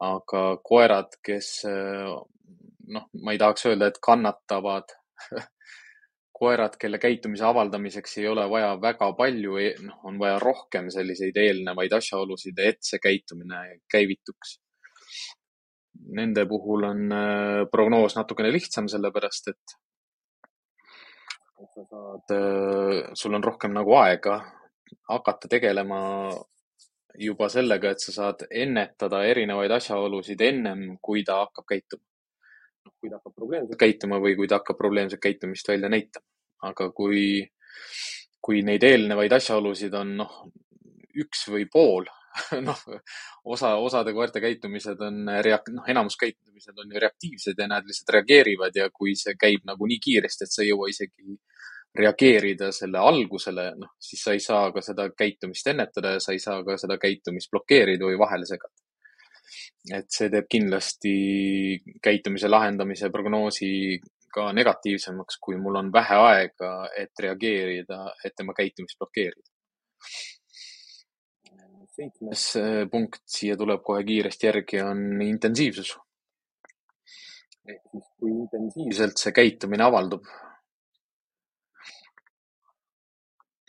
aga koerad, kes noh, ma ei tahaks öelda, et kannatavad koerad, kelle käitumise avaldamiseks ei ole vaja väga palju, e-, noh, on vaja rohkem selliseid eelnevaid asjaolusid, et see käitumine käivituks nende puhul on äh, prognoos natukene lihtsam, sellepärast et sa saad, äh, sul on rohkem nagu aega hakata tegelema juba sellega, et sa saad ennetada erinevaid asjaolusid ennem, kui ta hakkab käituma. noh, kui ta hakkab probleemselt käituma või kui ta hakkab probleemset käitumist välja näitama. aga kui, kui neid eelnevaid asjaolusid on noh, üks või pool noh, osa, osade koerte käitumised on reak-, noh, enamus käitumised on ju reaktiivsed ja nad lihtsalt reageerivad ja kui see käib nagu nii kiiresti, et sa ei jõua isegi reageerida selle algusele, noh, siis sa ei saa ka seda käitumist ennetada ja sa ei saa ka seda käitumist blokeerida või vahele segada. et see teeb kindlasti käitumise lahendamise prognoosi ka negatiivsemaks, kui mul on vähe aega, et reageerida, et tema käitumist blokeerida. Seitsmes punkt siia tuleb kohe kiiresti järgi, on intensiivsus. ehk siis, kui intensiivselt see käitumine avaldub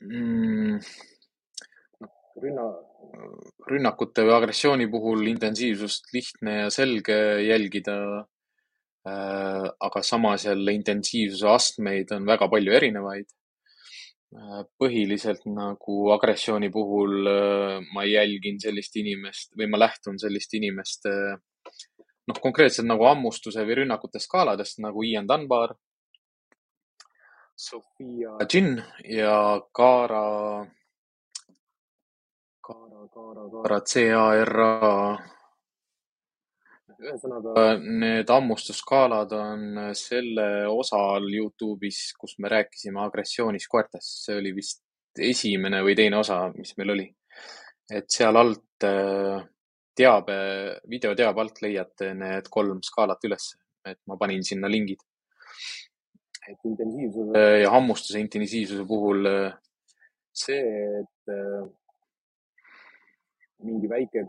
mm,? rünna, rünnakute või agressiooni puhul intensiivsust lihtne ja selge jälgida. Äh, aga samas jälle intensiivsuse astmeid on väga palju erinevaid. Äh, põhiliselt nagu agressiooni puhul äh, ma jälgin sellist inimest või ma lähtun sellist inimeste noh, konkreetselt nagu hammustuse või rünnakute skaaladest nagu Ian Dunbar Sofia Gin ja Cara, Cara, Cara, Cara, C-A-R-A. Ühesõnaga, need hammustusskaalad on selle osa all Youtube'is, kus me rääkisime agressioonist koertest. see oli vist esimene või teine osa, mis meil oli. et seal alt äh, teabe, videoteabe alt leiate need kolm skaalat üles, et ma panin sinna lingid et intensiivsuse ja hammustuse intensiivsuse puhul äh, see, et äh, mingi väike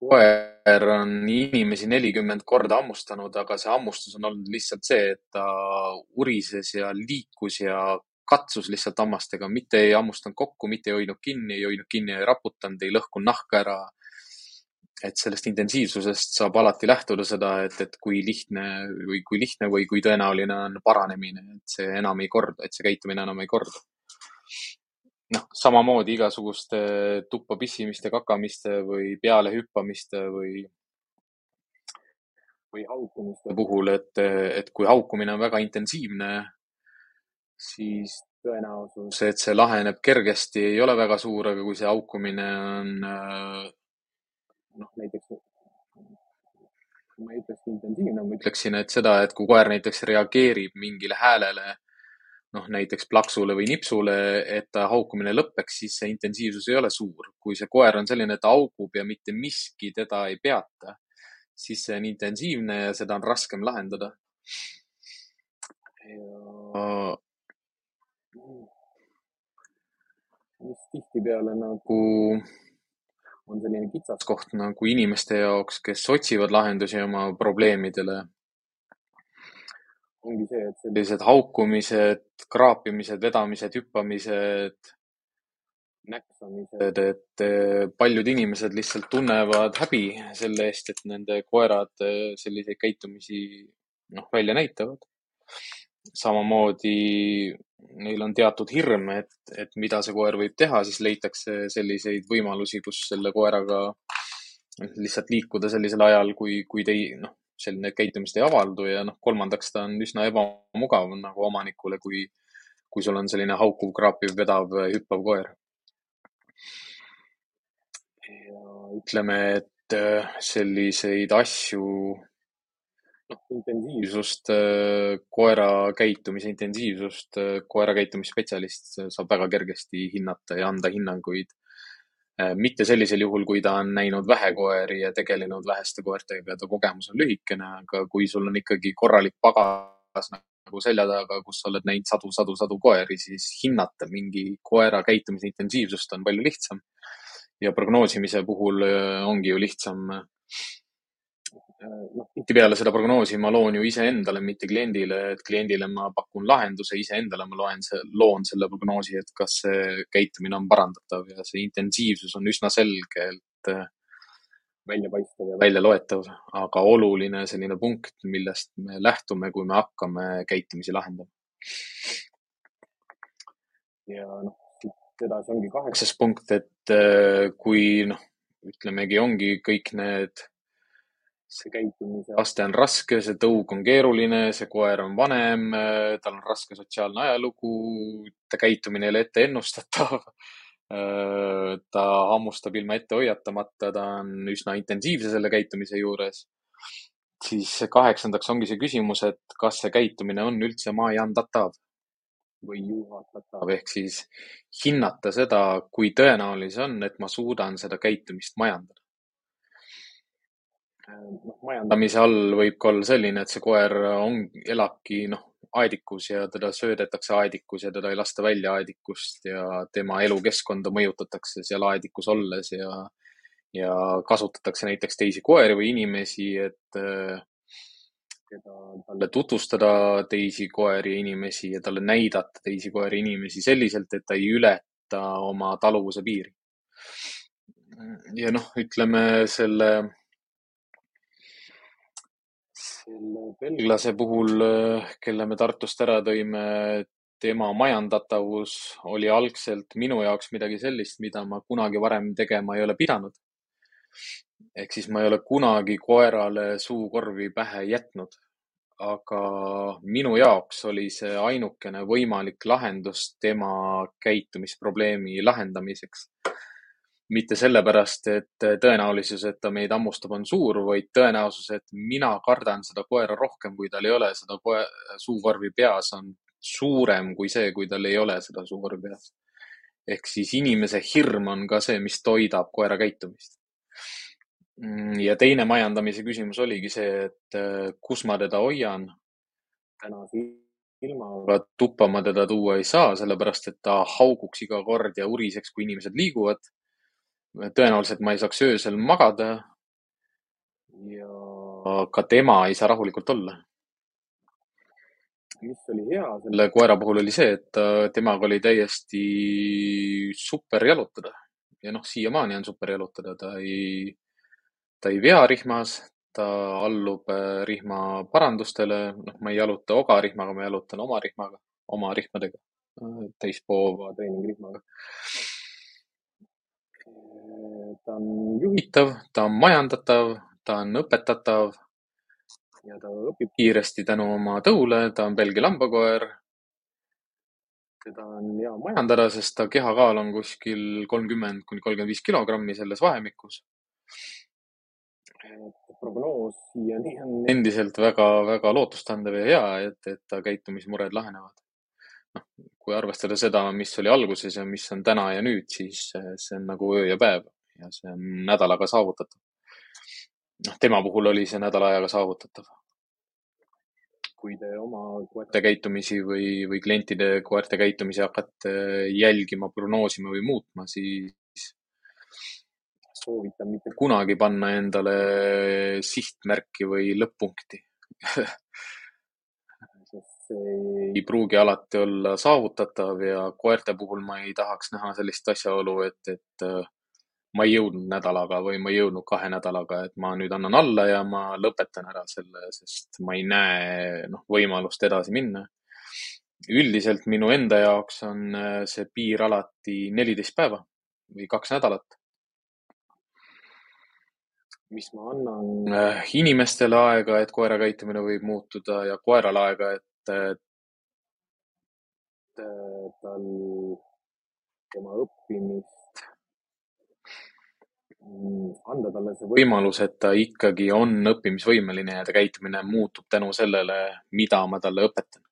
koer on inimesi nelikümmend korda hammustanud, aga see hammustus on olnud lihtsalt see, et ta urises ja liikus ja katsus lihtsalt hammastega, mitte ei hammustanud kokku, mitte ei hoidnud kinni, ei hoidnud kinni, ei raputanud, ei lõhkunud nahka ära et sellest intensiivsusest saab alati lähtuda seda, et, et kui lihtne või kui lihtne või kui tõenäoline on paranemine, et see enam ei korda, et see käitumine enam ei korda. Noh, samamoodi igasuguste tuppa pissimiste, kakamiste või peale hüppamiste või, või haukumiste puhul, et, et kui haukumine on väga intensiivne, siis tõenäosus, et see laheneb kergesti, ei ole väga suur, aga kui see haukumine on noh, näiteks ma ei ütleks intensiivne, ma ütleksin, et seda, et kui koer näiteks reageerib mingile häälele, noh näiteks plaksule või nipsule, et ta haukumine lõpeks, siis see intensiivsus ei ole suur. kui see koer on selline, et ta haugub ja mitte miski teda ei peata, siis see on intensiivne ja seda on raskem lahendada. ja mis tihtipeale nagu on selline kitsaskoht nagu inimeste jaoks, kes otsivad lahendusi oma probleemidele. Ongi see, et sellised haukumised, kraapimised, vedamised, hüppamised, näksamised, et eh, paljud inimesed lihtsalt tunnevad häbi selle eest, et nende koerad eh, selliseid käitumisi noh, välja näitavad. samamoodi neil on teatud hirm, et, et mida see koer võib teha, siis leitakse selliseid võimalusi, kus selle koeraga lihtsalt liikuda sellisel ajal, kui, kui tei-, noh, selline käitumist ei avaldu ja noh, kolmandaks ta on üsna ebamugav nagu omanikule, kui, kui sul on selline haukuv, kraapiv, vedav, hüppav koer. ütleme, et äh, selliseid asju noh, intensiivsust, äh, koera käitumise intensiivsust äh, koera käitumisspetsialist saab väga kergesti hinnata ja anda hinnanguid. Äh, mitte sellisel juhul, kui ta on näinud vähe koeri ja tegelenud väheste koertega ta kogemus on lühikene, aga kui sul on ikkagi korralik pagas nagu selja taga, kus sa oled näinud sadu, sadu, sadu koeri, siis hinnata mingi koera käitumise intensiivsust on palju lihtsam. ja prognoosimise puhul ongi ju lihtsam noh, tihtipeale seda prognoosi ma loon ju iseendale, mitte kliendile, et kliendile ma pakun lahenduse, iseendale ma loen, loon selle prognoosi, et kas see käitumine on parandatav ja see intensiivsus on üsna selgelt äh, väljapaistev ja väljaloetav, aga oluline selline punkt, millest me lähtume, kui me hakkame käitumisi lahendama. ja noh, edasi ongi kaheksas punkt, et äh, kui noh, ütlemegi, ongi kõik need see käitumise aste on raske, see tõug on keeruline, see koer on vanem, tal on raske sotsiaalne ajalugu, ta käitumine ei ole ette ennustatav. ta hammustab ilma ette hoiatamata, ta on üsna intensiivse selle käitumise juures. siis kaheksandaks ongi see küsimus, et kas see käitumine on üldse maajandatav. või juhatatav ehk siis hinnata seda, kui tõenäoline see on, et ma suudan seda käitumist majandada. Noh, majandamise all võib ka olla selline, et see koer on, elabki noh, aedikus ja teda söödetakse aedikus ja teda ei lasta välja aedikust ja tema elukeskkonda mõjutatakse seal aedikus olles ja, ja kasutatakse näiteks teisi koeri või inimesi, et teda, talle tutvustada teisi koeri ja inimesi ja talle näidata teisi koeri ja inimesi selliselt, et ta ei ületa oma taluvuse piiri. ja noh, ütleme selle belglase puhul, kelle me Tartust ära tõime, tema majandatavus oli algselt minu jaoks midagi sellist, mida ma kunagi varem tegema ei ole pidanud ehk siis ma ei ole kunagi koerale suukorvi pähe jätnud. aga minu jaoks oli see ainukene võimalik lahendus tema käitumisprobleemi lahendamiseks. Mitte sellepärast, et tõenäolisus, et ta meid hammustab, on suur, vaid tõenäosus, et mina kardan seda koera rohkem, kui tal ei ole seda suukorvi peas, on suurem kui see, kui tal ei ole seda suukorvi peas. ehk siis inimese hirm on ka see, mis toidab koera käitumist ja teine majandamise küsimus oligi see, et äh, kus ma teda hoian. tänase ilmaga tuppa ma teda tuua ei saa, sellepärast et ta hauguks iga kord ja uriseks, kui inimesed liiguvad. Tõenäoliselt ma ei saaks öösel magada. ja ka tema ei saa rahulikult olla. mis oli hea selle koera puhul oli see, et äh, temaga oli täiesti super jalutada ja noh, siiamaani on super jalutada, ta ei ta ei vea rihmas, ta allub äh, rihma parandustele, noh, ma ei jaluta ogarihmaga, ma jalutan oma rihmaga, oma rihmadega, äh, täispoova treeningrihmaga. Ta on juhitav, ta on majandatav, ta on õpetatav ja ta õpib kiiresti tänu oma tõule, ta on Belgia lambakoer. teda on hea majandada, sest ta kehakaal on kuskil kolmkümmend kuni kolmkümmend viis kilogrammi selles vahemikus prognoos siiani on endiselt väga-väga lootustandev ja hea, et, et ta käitumismured lahenevad. noh, kui arvestada seda, mis oli alguses ja mis on täna ja nüüd, siis see on nagu öö ja päev ja see on nädalaga saavutatav. noh, tema puhul oli see nädala ajaga saavutatav. kui te oma koerte käitumisi või, või klientide koerte käitumisi hakkate jälgima, prognoosima või muutma, siis soovitan mitte kunagi panna endale sihtmärki või lõpp-punkti ei pruugi alati olla saavutatav ja koerte puhul ma ei tahaks näha sellist asjaolu, et, et äh, ma ei jõudnud nädalaga või ma ei jõudnud kahe nädalaga, et ma nüüd annan alla ja ma lõpetan ära selle, sest ma ei näe noh, võimalust edasi minna. üldiselt minu enda jaoks on äh, see piir alati neliteist päeva või kaks nädalat mis ma annan äh, inimestele aega, et koera käitumine võib muutuda ja koerale aega, et, et tal, tema õppimist, mm, anda talle see võimalus, et ta ikkagi on õppimisvõimeline ja ta käitumine muutub tänu sellele, mida ma talle õpetan.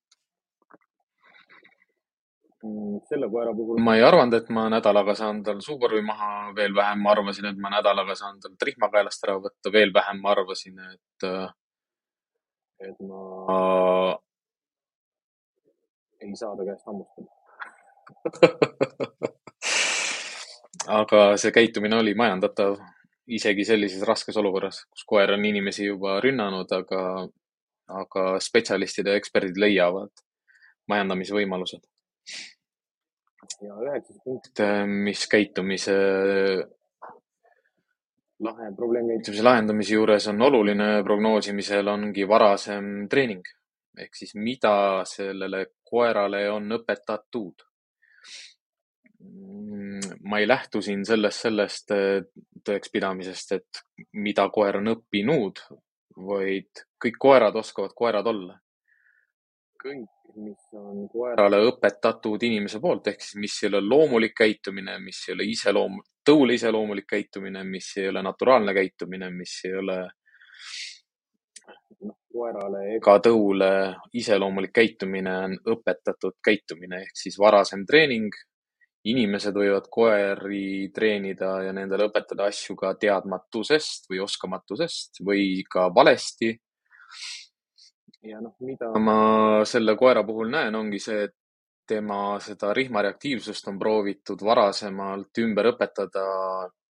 Mm, selle koera puhul ma ei arvanud, et ma nädalaga saan tal suukorvi maha, veel vähem ma arvasin, et ma nädalaga saan tal rihma kaelast ära võtta, veel vähem ma arvasin, et, et ma ei saa ta käest hammustada. Aga see käitumine oli majandatav isegi sellises raskes olukorras, kus koer on inimesi juba rünnanud, aga, aga spetsialistid ja eksperdid leiavad majandamisvõimalused. Ja üheksas punkt, äh, mis käitumise lahe, probleemkäitumise lahendamise juures on oluline prognoosimisel, ongi varasem treening. ehk siis mida sellele koerale on õpetatud. Mm, ma ei lähtu siin sellest, sellest äh, tõekspidamisest, et mida koer on õppinud, vaid kõik koerad oskavad koerad olla. kõik mis on koerale õpetatud inimese poolt, ehk siis mis ei ole loomulik käitumine, mis ei ole iseloom-, tõule iseloomulik käitumine, mis ei ole naturaalne käitumine, mis ei ole koerale ega tõule iseloomulik käitumine on õpetatud käitumine ehk siis varasem treening. inimesed võivad koeri treenida ja nendele õpetada asju ka teadmatusest või oskamatusest või ka valesti. ja noh, mida ma selle koera puhul näen, ongi see, et tema seda rihmareaktiivsust on proovitud varasemalt ümber õpetada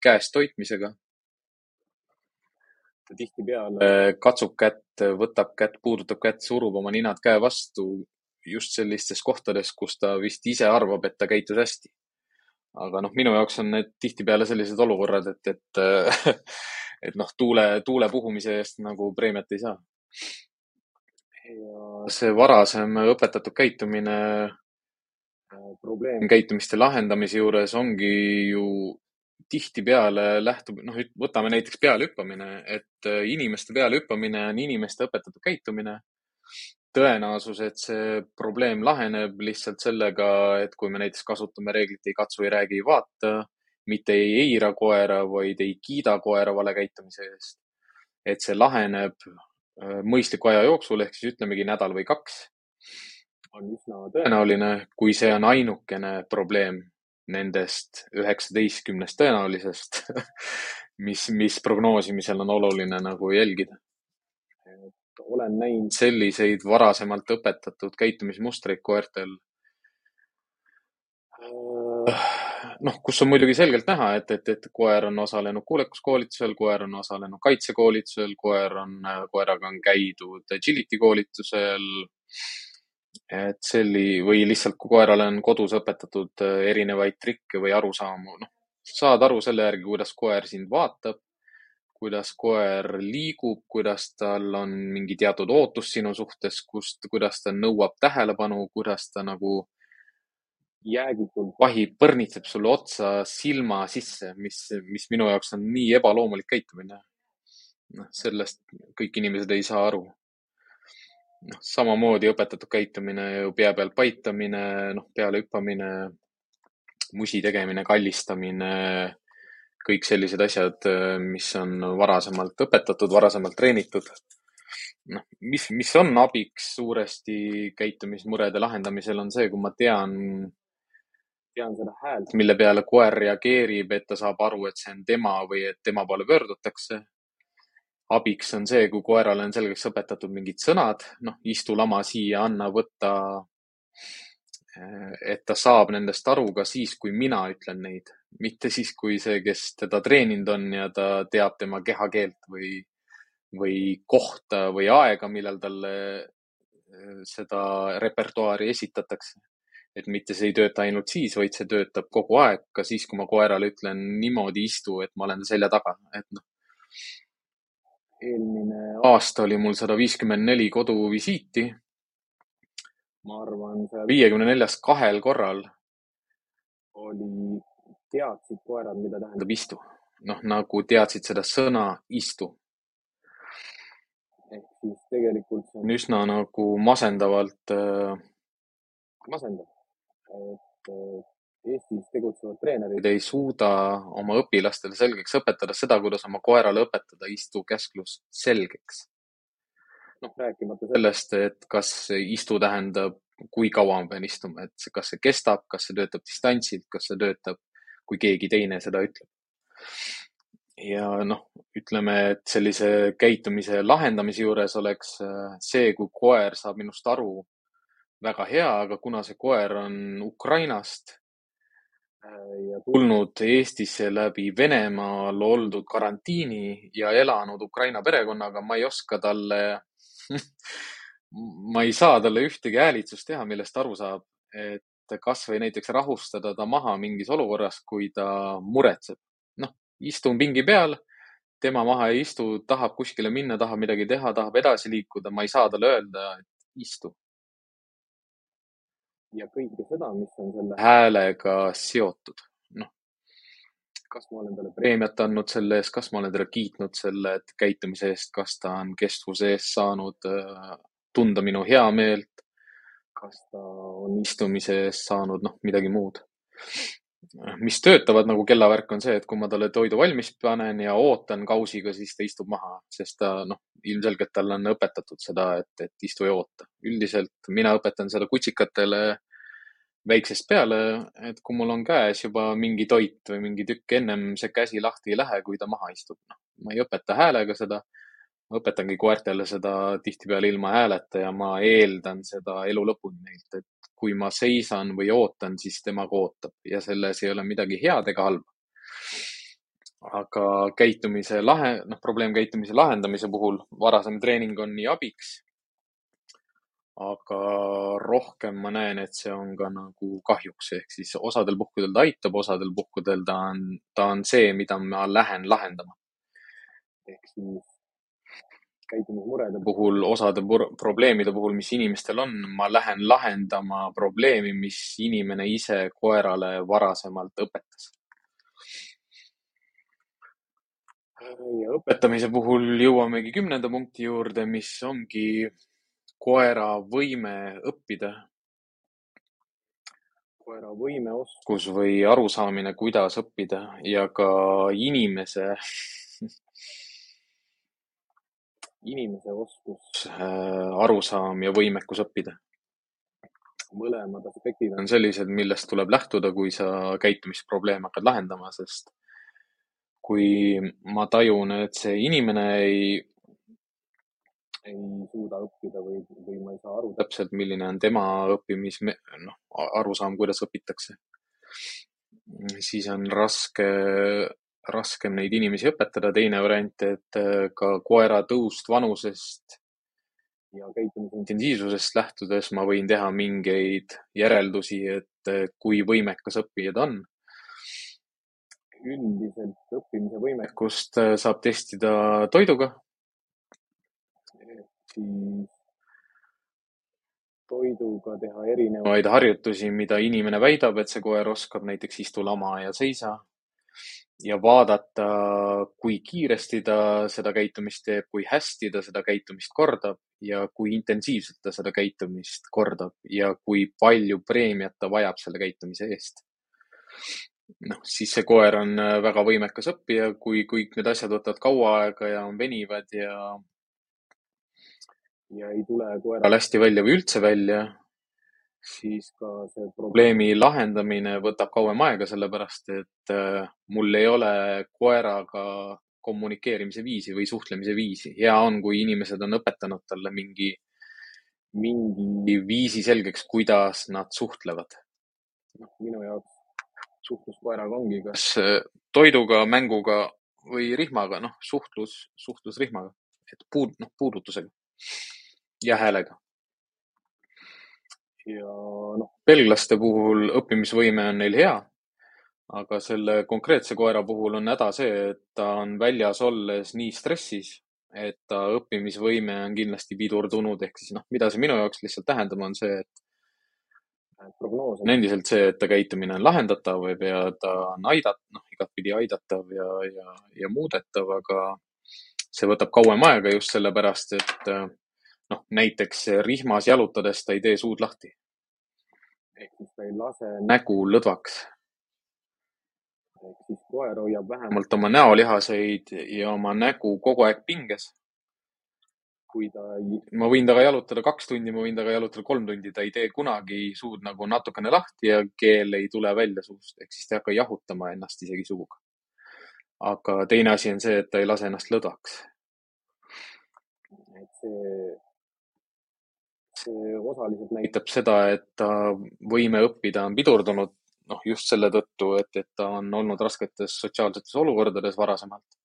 käest toitmisega ta tihtipeale katsub kätt, võtab kätt, puudutab kätt, surub oma ninad käe vastu just sellistes kohtades, kus ta vist ise arvab, et ta käitus hästi. aga noh, minu jaoks on need tihtipeale sellised olukorrad, et, et, et noh, tuule, tuule puhumise eest nagu preemiat ei saa. ja see varasem õpetatud käitumine probleemkäitumiste lahendamise juures ongi ju tihtipeale lähtub, noh, võtame näiteks pealehüppamine, et äh, inimeste pealehüppamine on inimeste õpetatud käitumine. tõenäosus, et see probleem laheneb lihtsalt sellega, et kui me näiteks kasutame reeglit ei katsu, ei räägi, ei vaata, mitte ei eira koera, vaid ei kiida koera vale käitumise eest. et see laheneb äh, mõistliku aja jooksul ehk siis ütlemegi nädal või kaks on üsna tõenäoline, kui see on ainukene probleem nendest üheksateistkümnest tõenäolisest mis, mis prognoosimisel on oluline nagu jälgida. olen näinud selliseid varasemalt õpetatud käitumismustreid koertel. noh, kus on muidugi selgelt näha, et, et, et koer on osalenud kuulekuskoolitusel, koer on osalenud kaitsekoolitusel, koer on, koeraga on käidud agility koolitusel et selli- või lihtsalt kui koerale on kodus õpetatud äh, erinevaid trikke või arusaamu, noh, saad aru selle järgi, kuidas koer sind vaatab, kuidas koer liigub, kuidas tal on mingi teatud ootus sinu suhtes, kust, kuidas ta nõuab tähelepanu, kuidas ta nagu jäägitult vahib, põrnitseb sulle otsa silma sisse, mis, mis minu jaoks on nii ebaloomulik käitumine. noh, sellest kõik inimesed ei saa aru noh, samamoodi õpetatud käitumine ju pea peal paitamine, noh, peale hüppamine, musi tegemine, kallistamine, kõik sellised asjad, mis on varasemalt õpetatud, varasemalt treenitud. noh, mis, mis on abiks suuresti käitumismurede lahendamisel, on see, kui ma tean, tean seda häält, mille peale koer reageerib, et ta saab aru, et see on tema või et tema poole pöördutakse abiks on see, kui koerale on selgeks õpetatud mingid sõnad, noh, istu lama siia, anna, võta. et ta saab nendest aru ka siis, kui mina ütlen neid, mitte siis, kui see, kes teda treeninud on ja ta teab tema kehakeelt või, või kohta või aega, millal talle eh, seda repertuaari esitatakse. et mitte see ei tööta ainult siis, vaid see töötab kogu aeg, ka siis, kui ma koerale ütlen niimoodi istu, et ma olen selja taga, et noh eelmine aasta oli mul sada viiskümmend neli koduvisiiti. ma arvan, saja viiekümne neljast kahel korral oli, teadsid koerad, mida tähendab istu. noh, nagu teadsid seda sõna istu. ehk siis tegelikult see on üsna nagu masendavalt äh,, masendav, et äh, Eestis tegutsevad treenerid ei suuda oma õpilastele selgeks õpetada seda, kuidas oma koerale õpetada istu käsklus selgeks. noh, rääkimata sellest, et kas istu tähendab, kui kaua ma pean istuma, et kas see kestab, kas see töötab distantsilt, kas see töötab, kui keegi teine seda ütleb. ja noh, ütleme, et sellise käitumise lahendamise juures oleks äh, see, kui koer saab minust aru, väga hea, aga kuna see koer on Ukrainast ja tulnud Eestisse läbi Venemaal oldud karantiini ja elanud Ukraina perekonnaga, ma ei oska talle ma ei saa talle ühtegi häälitsust teha, millest aru saab, et kasvõi näiteks rahustada ta maha mingis olukorras, kui ta muretseb. noh, istun pingi peal, tema maha ei istu, tahab kuskile minna, tahab midagi teha, tahab edasi liikuda, ma ei saa talle öelda, et istu ja kõike seda, mis on selle häälega seotud. noh, kas ma olen talle preemiat andnud selle eest, kas ma olen teda kiitnud selle käitumise eest, kas ta on kestvuse eest saanud äh, tunda minu heameelt, kas ta on istumise eest saanud, noh, midagi muud. Mis töötavad nagu kellavärk on see, et kui ma talle toidu valmis panen ja ootan kausiga, siis ta istub maha, sest ta noh, ilmselgelt talle on õpetatud seda, et, et istu ja oota. üldiselt mina õpetan seda kutsikatele väiksest peale, et kui mul on käes juba mingi toit või mingi tükk, ennem see käsi lahti ei lähe, kui ta maha istub. noh, ma ei õpeta häälega seda. Ma õpetangi koertele seda tihtipeale ilma hääleta ja ma eeldan seda elu lõpuni neilt, et kui ma seisan või ootan, siis temaga ootab ja selles ei ole midagi head ega halba. aga käitumise lahe, noh, probleemkäitumise lahendamise puhul varasem treening on nii abiks. aga rohkem ma näen, et see on ka nagu kahjuks, ehk siis osadel puhkudel ta aitab, osadel puhkudel ta on, ta on see, mida ma lähen lahendama. ehk siis käitumismurede puhul, osade probleemide puhul, mis inimestel on, ma lähen lahendama probleemi, mis inimene ise koerale varasemalt õpetas. ja õpetamise puhul jõuamegi kümnenda punkti juurde, mis ongi koera võime õppida. koera võimeoskus või arusaamine, kuidas õppida ja ka inimese inimese oskus, äh, arusaam ja võimekus õppida. mõlemad aspektid on sellised, millest tuleb lähtuda, kui sa käitumisprobleeme hakkad lahendama, sest kui ma tajun, et see inimene ei, ei suuda õppida või, või ma ei saa aru täpselt, milline on tema õppimis, noh, arusaam, kuidas õpitakse, siis on raske raskem neid inimesi õpetada. teine variant, et äh, ka koera tõust vanusest ja käitumise intensiivsusest lähtudes ma võin teha mingeid järeldusi, et äh, kui võimekas õppija ta on. üldiselt õppimise võimekust äh, saab testida toiduga. siis toiduga teha erinevaid harjutusi, mida inimene väidab, et see koer oskab, näiteks istu, lama ja seisa ja vaadata, kui kiiresti ta seda käitumist teeb, kui hästi ta seda käitumist kordab ja kui intensiivselt ta seda käitumist kordab ja kui palju preemiat ta vajab selle käitumise eest. noh, siis see koer on äh, väga võimekas õppija, kui kõik need asjad võtavad kaua aega ja on venivad ja ja ei tule koeral hästi välja või üldse välja, siis ka see probleemi lahendamine võtab kauem aega, sellepärast et äh, mul ei ole koeraga kommunikeerimise viisi või suhtlemise viisi. hea on, kui inimesed on õpetanud talle mingi, mingi viisi selgeks, kuidas nad suhtlevad. noh, minu jaoks suhtlus koeraga ongi kas äh, toiduga, mänguga või rihmaga, noh, suhtlus, suhtlus rihmaga, et puud, noh, puudutusega ja häälega ja noh, belglaste puhul õppimisvõime on neil hea, aga selle konkreetse koera puhul on häda see, et ta on väljas olles nii stressis, et ta õppimisvõime on kindlasti pidurdunud, ehk siis noh, mida see minu jaoks lihtsalt tähendab, on see, et prognoos on endiselt see, et ta käitumine on lahendatav ja ta on aidat-, noh, igatpidi aidatav ja, ja, ja muudetav, aga see võtab kauem aega just sellepärast, et noh, näiteks rihmas jalutades ta ei tee suud lahti. Ehk siis ta ei lase nägu lõdvaks. ehk siis koer hoiab vähemalt oma näolihaseid ja oma nägu kogu aeg pinges. kui ta ei, ma võin temaga jalutada kaks tundi, ma võin temaga jalutada kolm tundi, ta ei tee kunagi suud nagu natukene lahti ja keel ei tule välja suust, ehk siis ta ei hakka jahutama ennast isegi suuga. aga teine asi on see, et ta ei lase ennast lõdvaks. et see osaliselt näitab seda, et ta võime õppida on pidurdunud, noh just selle tõttu, et, et ta on olnud rasketes sotsiaalsetes olukordades varasemalt.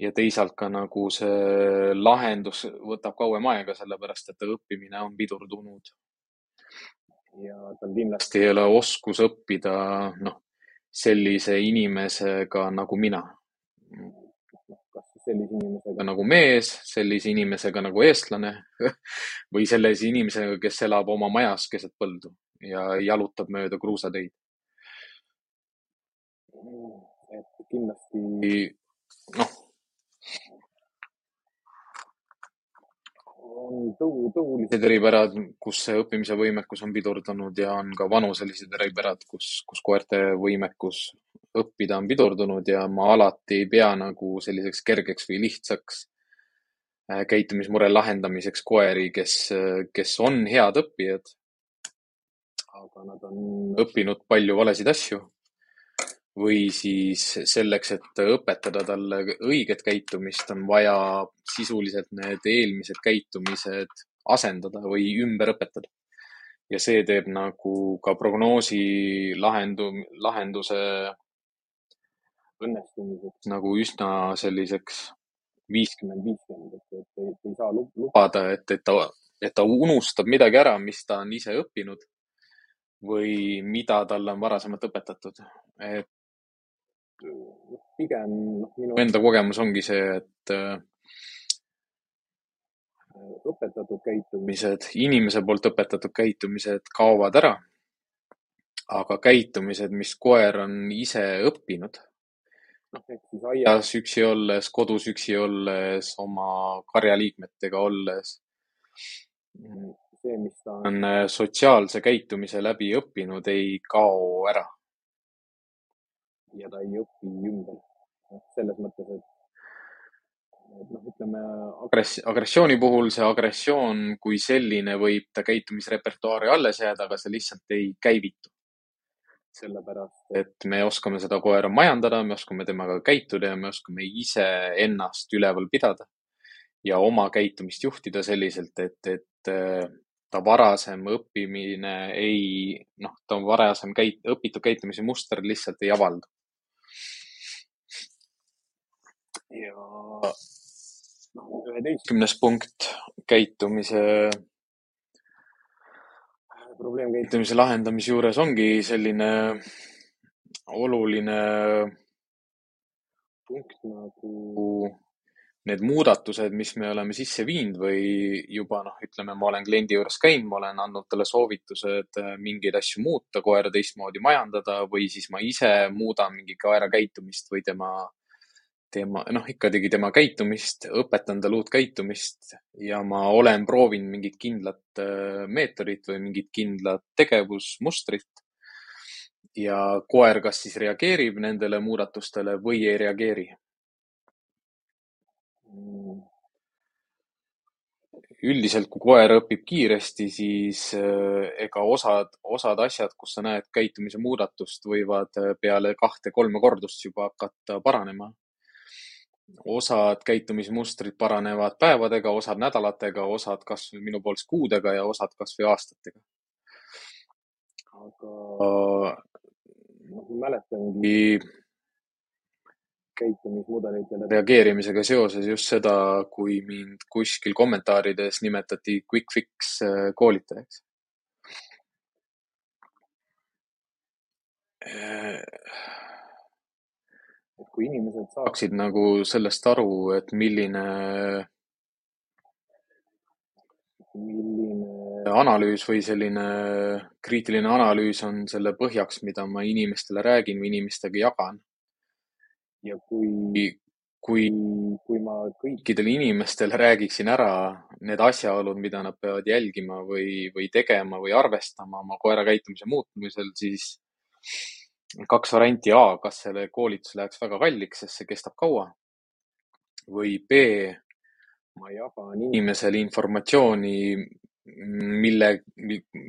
ja teisalt ka nagu see lahendus võtab kauem aega, sellepärast et ta õppimine on pidurdunud. ja tal kindlasti ei ole oskus õppida, noh, sellise inimesega nagu mina sellise inimesega nagu mees, sellise inimesega nagu eestlane või sellise inimesega, kes elab oma majas keset põldu ja jalutab mööda kruusateid. et kindlasti noh, on tõu, tõulised eripärad, kus see õppimise võimekus on pidurdunud ja on ka vanuselised eripärad, kus, kus koerte võimekus õppida on pidurdunud ja ma alati ei pea nagu selliseks kergeks või lihtsaks äh, käitumismure lahendamiseks koeri, kes, kes on head õppijad. aga nad on õppinud palju valesid asju või siis selleks, et õpetada talle õiget käitumist, on vaja sisuliselt need eelmised käitumised asendada või ümber õpetada. ja see teeb nagu ka prognoosi lahendu, lahenduse õnnestumiseks nagu üsna selliseks viiskümmend, viiskümmend, et, et ei, saa lubada, et, et ta, et ta unustab midagi ära, mis ta on ise õppinud või mida talle on varasemalt õpetatud. et pigem noh, minu enda kogemus ongi see, et äh, õpetatud käitumised, inimese poolt õpetatud käitumised kaovad ära. aga käitumised, mis koer on ise õppinud, noh ehk siis aias üksi olles, kodus üksi olles, oma karjaliikmetega olles, see, mis ta on äh, sotsiaalse käitumise läbi õppinud, ei kao ära ja ta ei õpi ümber. noh, selles mõttes, et, et noh, ütleme agress-, agressiooni puhul see agressioon kui selline võib ta käitumisrepertuaari alles jääda, aga see lihtsalt ei käivitu. sellepärast, et me oskame seda koera majandada, me oskame temaga käituda ja me oskame ise ennast üleval pidada ja oma käitumist juhtida selliselt, et, et ta varasem õppimine ei, noh, ta varasem käit-, õpitud käitumise muster lihtsalt ei avaldu ja üheteistkümnes punkt käitumise, probleemkäitumise lahendamise juures ongi selline oluline punkt nagu need muudatused, mis me oleme sisse viinud või juba noh, ütleme, ma olen kliendi juures käinud, ma olen andnud talle soovitused mingeid asju muuta, koera teistmoodi majandada või siis ma ise muudan mingi koera käitumist või tema tema, noh, ikkagi tema käitumist, õpetan talle uut käitumist ja ma olen proovinud mingit kindlat äh, meetodit või mingit kindlat tegevusmustrit. ja koer kas siis reageerib nendele muudatustele või ei reageeri. üldiselt, kui koer õpib kiiresti, siis äh, ega osad, osad asjad, kus sa näed käitumise muudatust, võivad äh, peale kahte-kolme kordust juba hakata paranema osad käitumismustrid paranevad päevadega, osad nädalatega, osad kasvõi minu poolest kuudega ja osad kasvõi aastatega. aga noh, mäletangi käitumismudelitele reageerimisega seoses just seda, kui mind kuskil kommentaarides nimetati quick fix äh, koolitajaks et kui inimesed saaksid nagu sellest aru, et milline, milline analüüs või selline kriitiline analüüs on selle põhjaks, mida ma inimestele räägin või inimestega jagan. ja kui, kui, kui ma kõikidele inimestele räägiksin ära need asjaolud, mida nad peavad jälgima või, või tegema või arvestama oma koera käitumise muutumisel, siis kaks varianti. A, kas selle koolitus läheks väga kalliks, sest see kestab kaua või B, ma jagan inimesele informatsiooni, mille,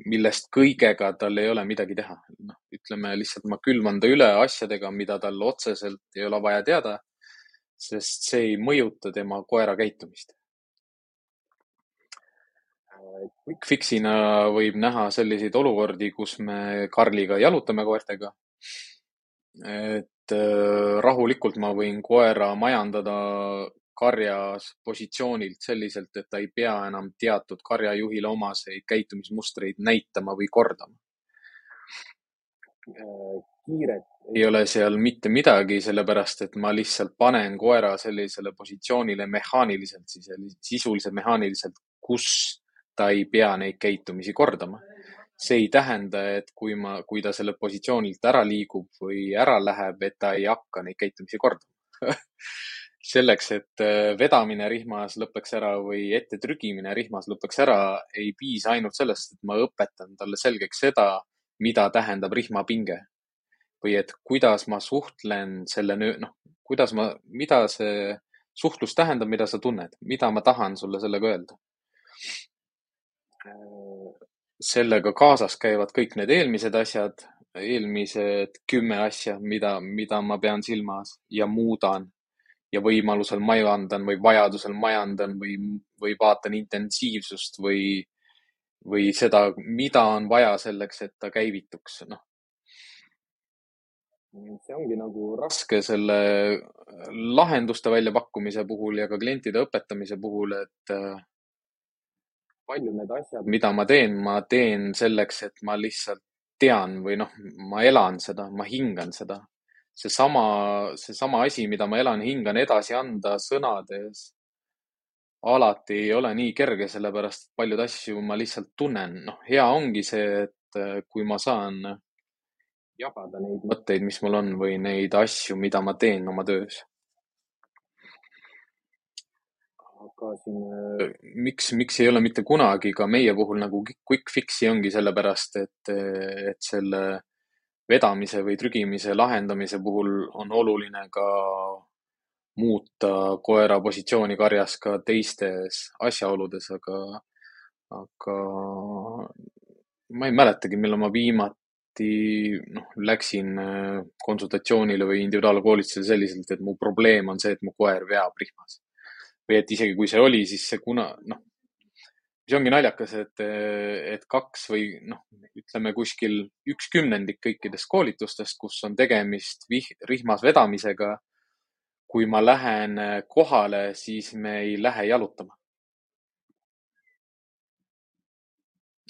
millest kõigega tal ei ole midagi teha. noh, ütleme lihtsalt ma külvan ta üle asjadega, mida tal otseselt ei ole vaja teada, sest see ei mõjuta tema koera käitumist. Quick fix'ina võib näha selliseid olukordi, kus me Karliga jalutame koertega et äh, rahulikult ma võin koera majandada karjas positsioonilt selliselt, et ta ei pea enam teatud karjajuhile omaseid käitumismustreid näitama või kordama. Äh, kiiret ei ole seal mitte midagi, sellepärast et ma lihtsalt panen koera sellisele positsioonile mehaaniliselt, siis sisuliselt mehaaniliselt, kus ta ei pea neid käitumisi kordama see ei tähenda, et kui ma, kui ta sellelt positsioonilt ära liigub või ära läheb, et ta ei hakka neid käitumisi kordama selleks, et äh, vedamine rihmas lõpeks ära või ette trügimine rihmas lõpeks ära, ei piisa ainult sellest, et ma õpetan talle selgeks seda, mida tähendab rihmapinge või et kuidas ma suhtlen selle, noh, kuidas ma, mida see suhtlus tähendab, mida sa tunned, mida ma tahan sulle sellega öelda. Sellega kaasas käivad kõik need eelmised asjad, eelmised kümme asja, mida, mida ma pean silmas ja muudan ja võimalusel majandan või vajadusel majandan või, või vaatan intensiivsust või, või seda, mida on vaja selleks, et ta käivituks, noh. see ongi nagu raske selle lahenduste väljapakkumise puhul ja ka klientide õpetamise puhul, et äh, palju need asjad, mida ma teen, ma teen selleks, et ma lihtsalt tean või noh, ma elan seda, ma hingan seda seesama, seesama asi, mida ma elan, hingan edasi anda sõnades, alati ei ole nii kerge, sellepärast paljud asju ma lihtsalt tunnen. noh, hea ongi see, et äh, kui ma saan jagada neid mõtteid, mis mul on või neid asju, mida ma teen oma töös. Aga siin, äh, miks, miks ei ole mitte kunagi ka meie puhul nagu quick fix'i ongi sellepärast, et, et selle vedamise või trügimise lahendamise puhul on oluline ka muuta koera positsiooni karjas ka teistes asjaoludes, aga, aga ma ei mäletagi, millal ma viimati noh, läksin äh, konsultatsioonile või individuaalkoolitusele selliselt, et mu probleem on see, et mu koer veab rihmas. Või et isegi kui see oli, siis see kuna, noh, mis ongi naljakas, et, et kaks või noh, ütleme kuskil üks kümnendik kõikidest koolitustest, kus on tegemist vih-, rihmas vedamisega. kui ma lähen kohale, siis me ei lähe jalutama.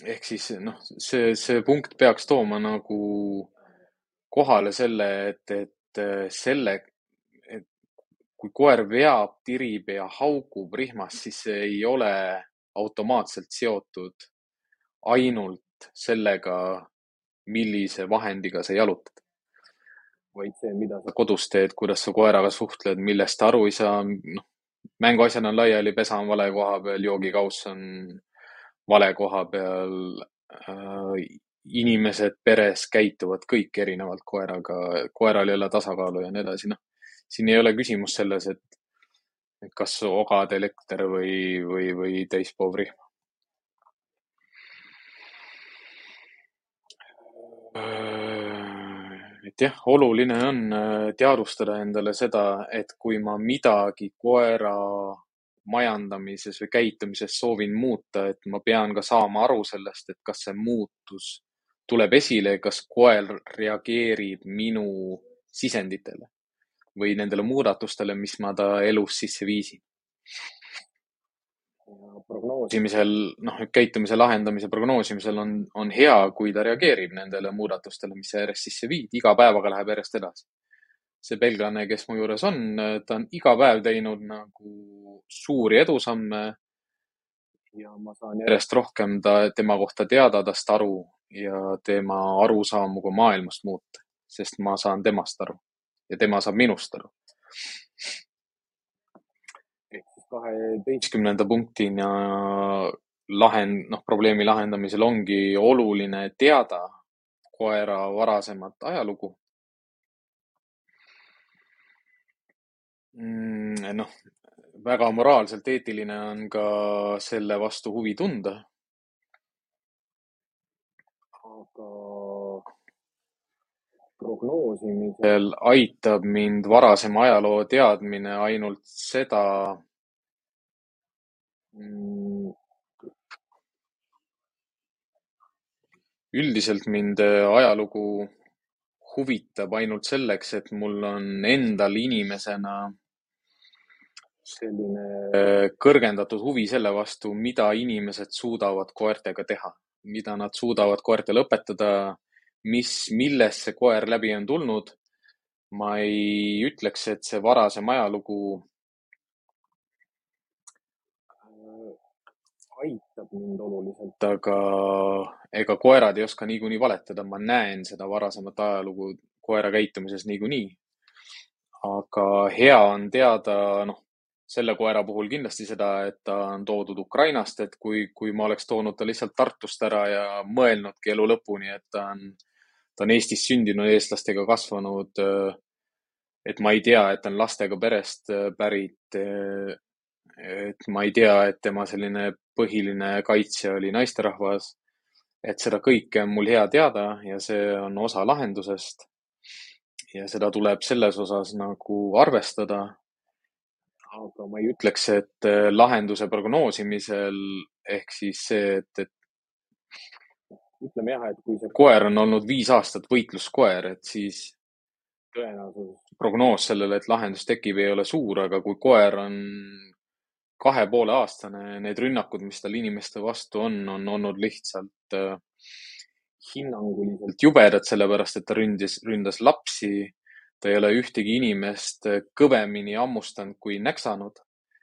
ehk siis noh, see, see punkt peaks tooma nagu kohale selle, et, et selle, kui koer veab, tirib ja haugub rihmas, siis see ei ole automaatselt seotud ainult sellega, millise vahendiga sa jalutad. vaid see, mida sa kodus teed, kuidas sa koeraga suhtled, millest ta aru ei saa, noh, mänguasjad on laiali, pesa on vale koha peal, joogikauss on vale koha peal äh,. inimesed peres käituvad kõik erinevalt koeraga, koeral ei ole tasakaalu ja nii edasi, noh. Siin ei ole küsimus selles, et kas ogade elekter või, või, või täispoovrihm. et jah, oluline on äh, teadvustada endale seda, et kui ma midagi koera majandamises või käitumises soovin muuta, et ma pean ka saama aru sellest, et kas see muutus tuleb esile, kas koer reageerib minu sisenditele või nendele muudatustele, mis ma ta elus sisse viisin. prognoosimisel, noh, käitumise lahendamise prognoosimisel on, on hea, kui ta reageerib nendele muudatustele, mis sa järjest sisse viid, iga päevaga läheb järjest edasi. see belglane, kes mu juures on, ta on iga päev teinud nagu suuri edusamme ja ma saan järjest rohkem ta, tema kohta teada, tast aru ja tema arusaamu ka maailmast muuta, sest ma saan temast aru ja tema saab minust aru. ehk siis kaheteistkümnenda punktina lahend-, noh, probleemi lahendamisel ongi oluline teada koera varasemat ajalugu mm,. noh, väga moraalselt eetiline on ka selle vastu huvi tunda. aga prognoosimisel. Aitab mind varasema ajaloo teadmine ainult seda mm, üldiselt mind ajalugu huvitab ainult selleks, et mul on endal inimesena selline kõrgendatud huvi selle vastu, mida inimesed suudavad koertega teha, mida nad suudavad koertele õpetada mis, millest see koer läbi on tulnud. ma ei ütleks, et see varasem ajalugu äh, aitab mind oluliselt, aga ega koerad ei oska niikuinii valetada, ma näen seda varasemat ajalugu koera käitumises niikuinii. aga hea on teada, noh, selle koera puhul kindlasti seda, et ta on toodud Ukrainast, et kui, kui ma oleks toonud ta lihtsalt Tartust ära ja mõelnudki elu lõpuni, et ta on, ta on Eestis sündinud, eestlastega kasvanud. et ma ei tea, et ta on lastega perest pärit. et ma ei tea, et tema selline põhiline kaitsja oli naisterahvas. et seda kõike on mul hea teada ja see on osa lahendusest. ja seda tuleb selles osas nagu arvestada aga ma ei ütleks, et äh, lahenduse prognoosimisel ehk siis see, et, et ütleme jah, et kui see koer on olnud viis aastat võitluskoer, et siis tõenäosus, prognoos sellele, et lahendus tekib, ei ole suur, aga kui koer on kahe poole aastane, need rünnakud, mis tal inimeste vastu on, on olnud lihtsalt äh, hinnanguliselt jubedad, sellepärast et ta ründis, ründas lapsi ta ei ole ühtegi inimest kõvemini hammustanud kui näksanud.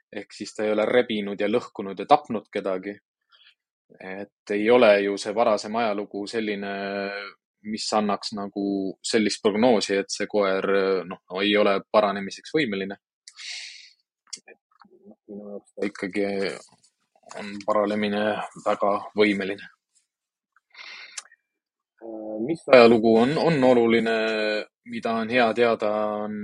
ehk siis ta ei ole rebinud ja lõhkunud ja tapnud kedagi. Et ei ole ju see varasem ajalugu selline, mis annaks nagu sellist prognoosi, et see koer noh, ei ole paranemiseks võimeline. Minu jaoks ta ikkagi on paranemine väga võimeline mis ajalugu on, on oluline, mida on hea teada, on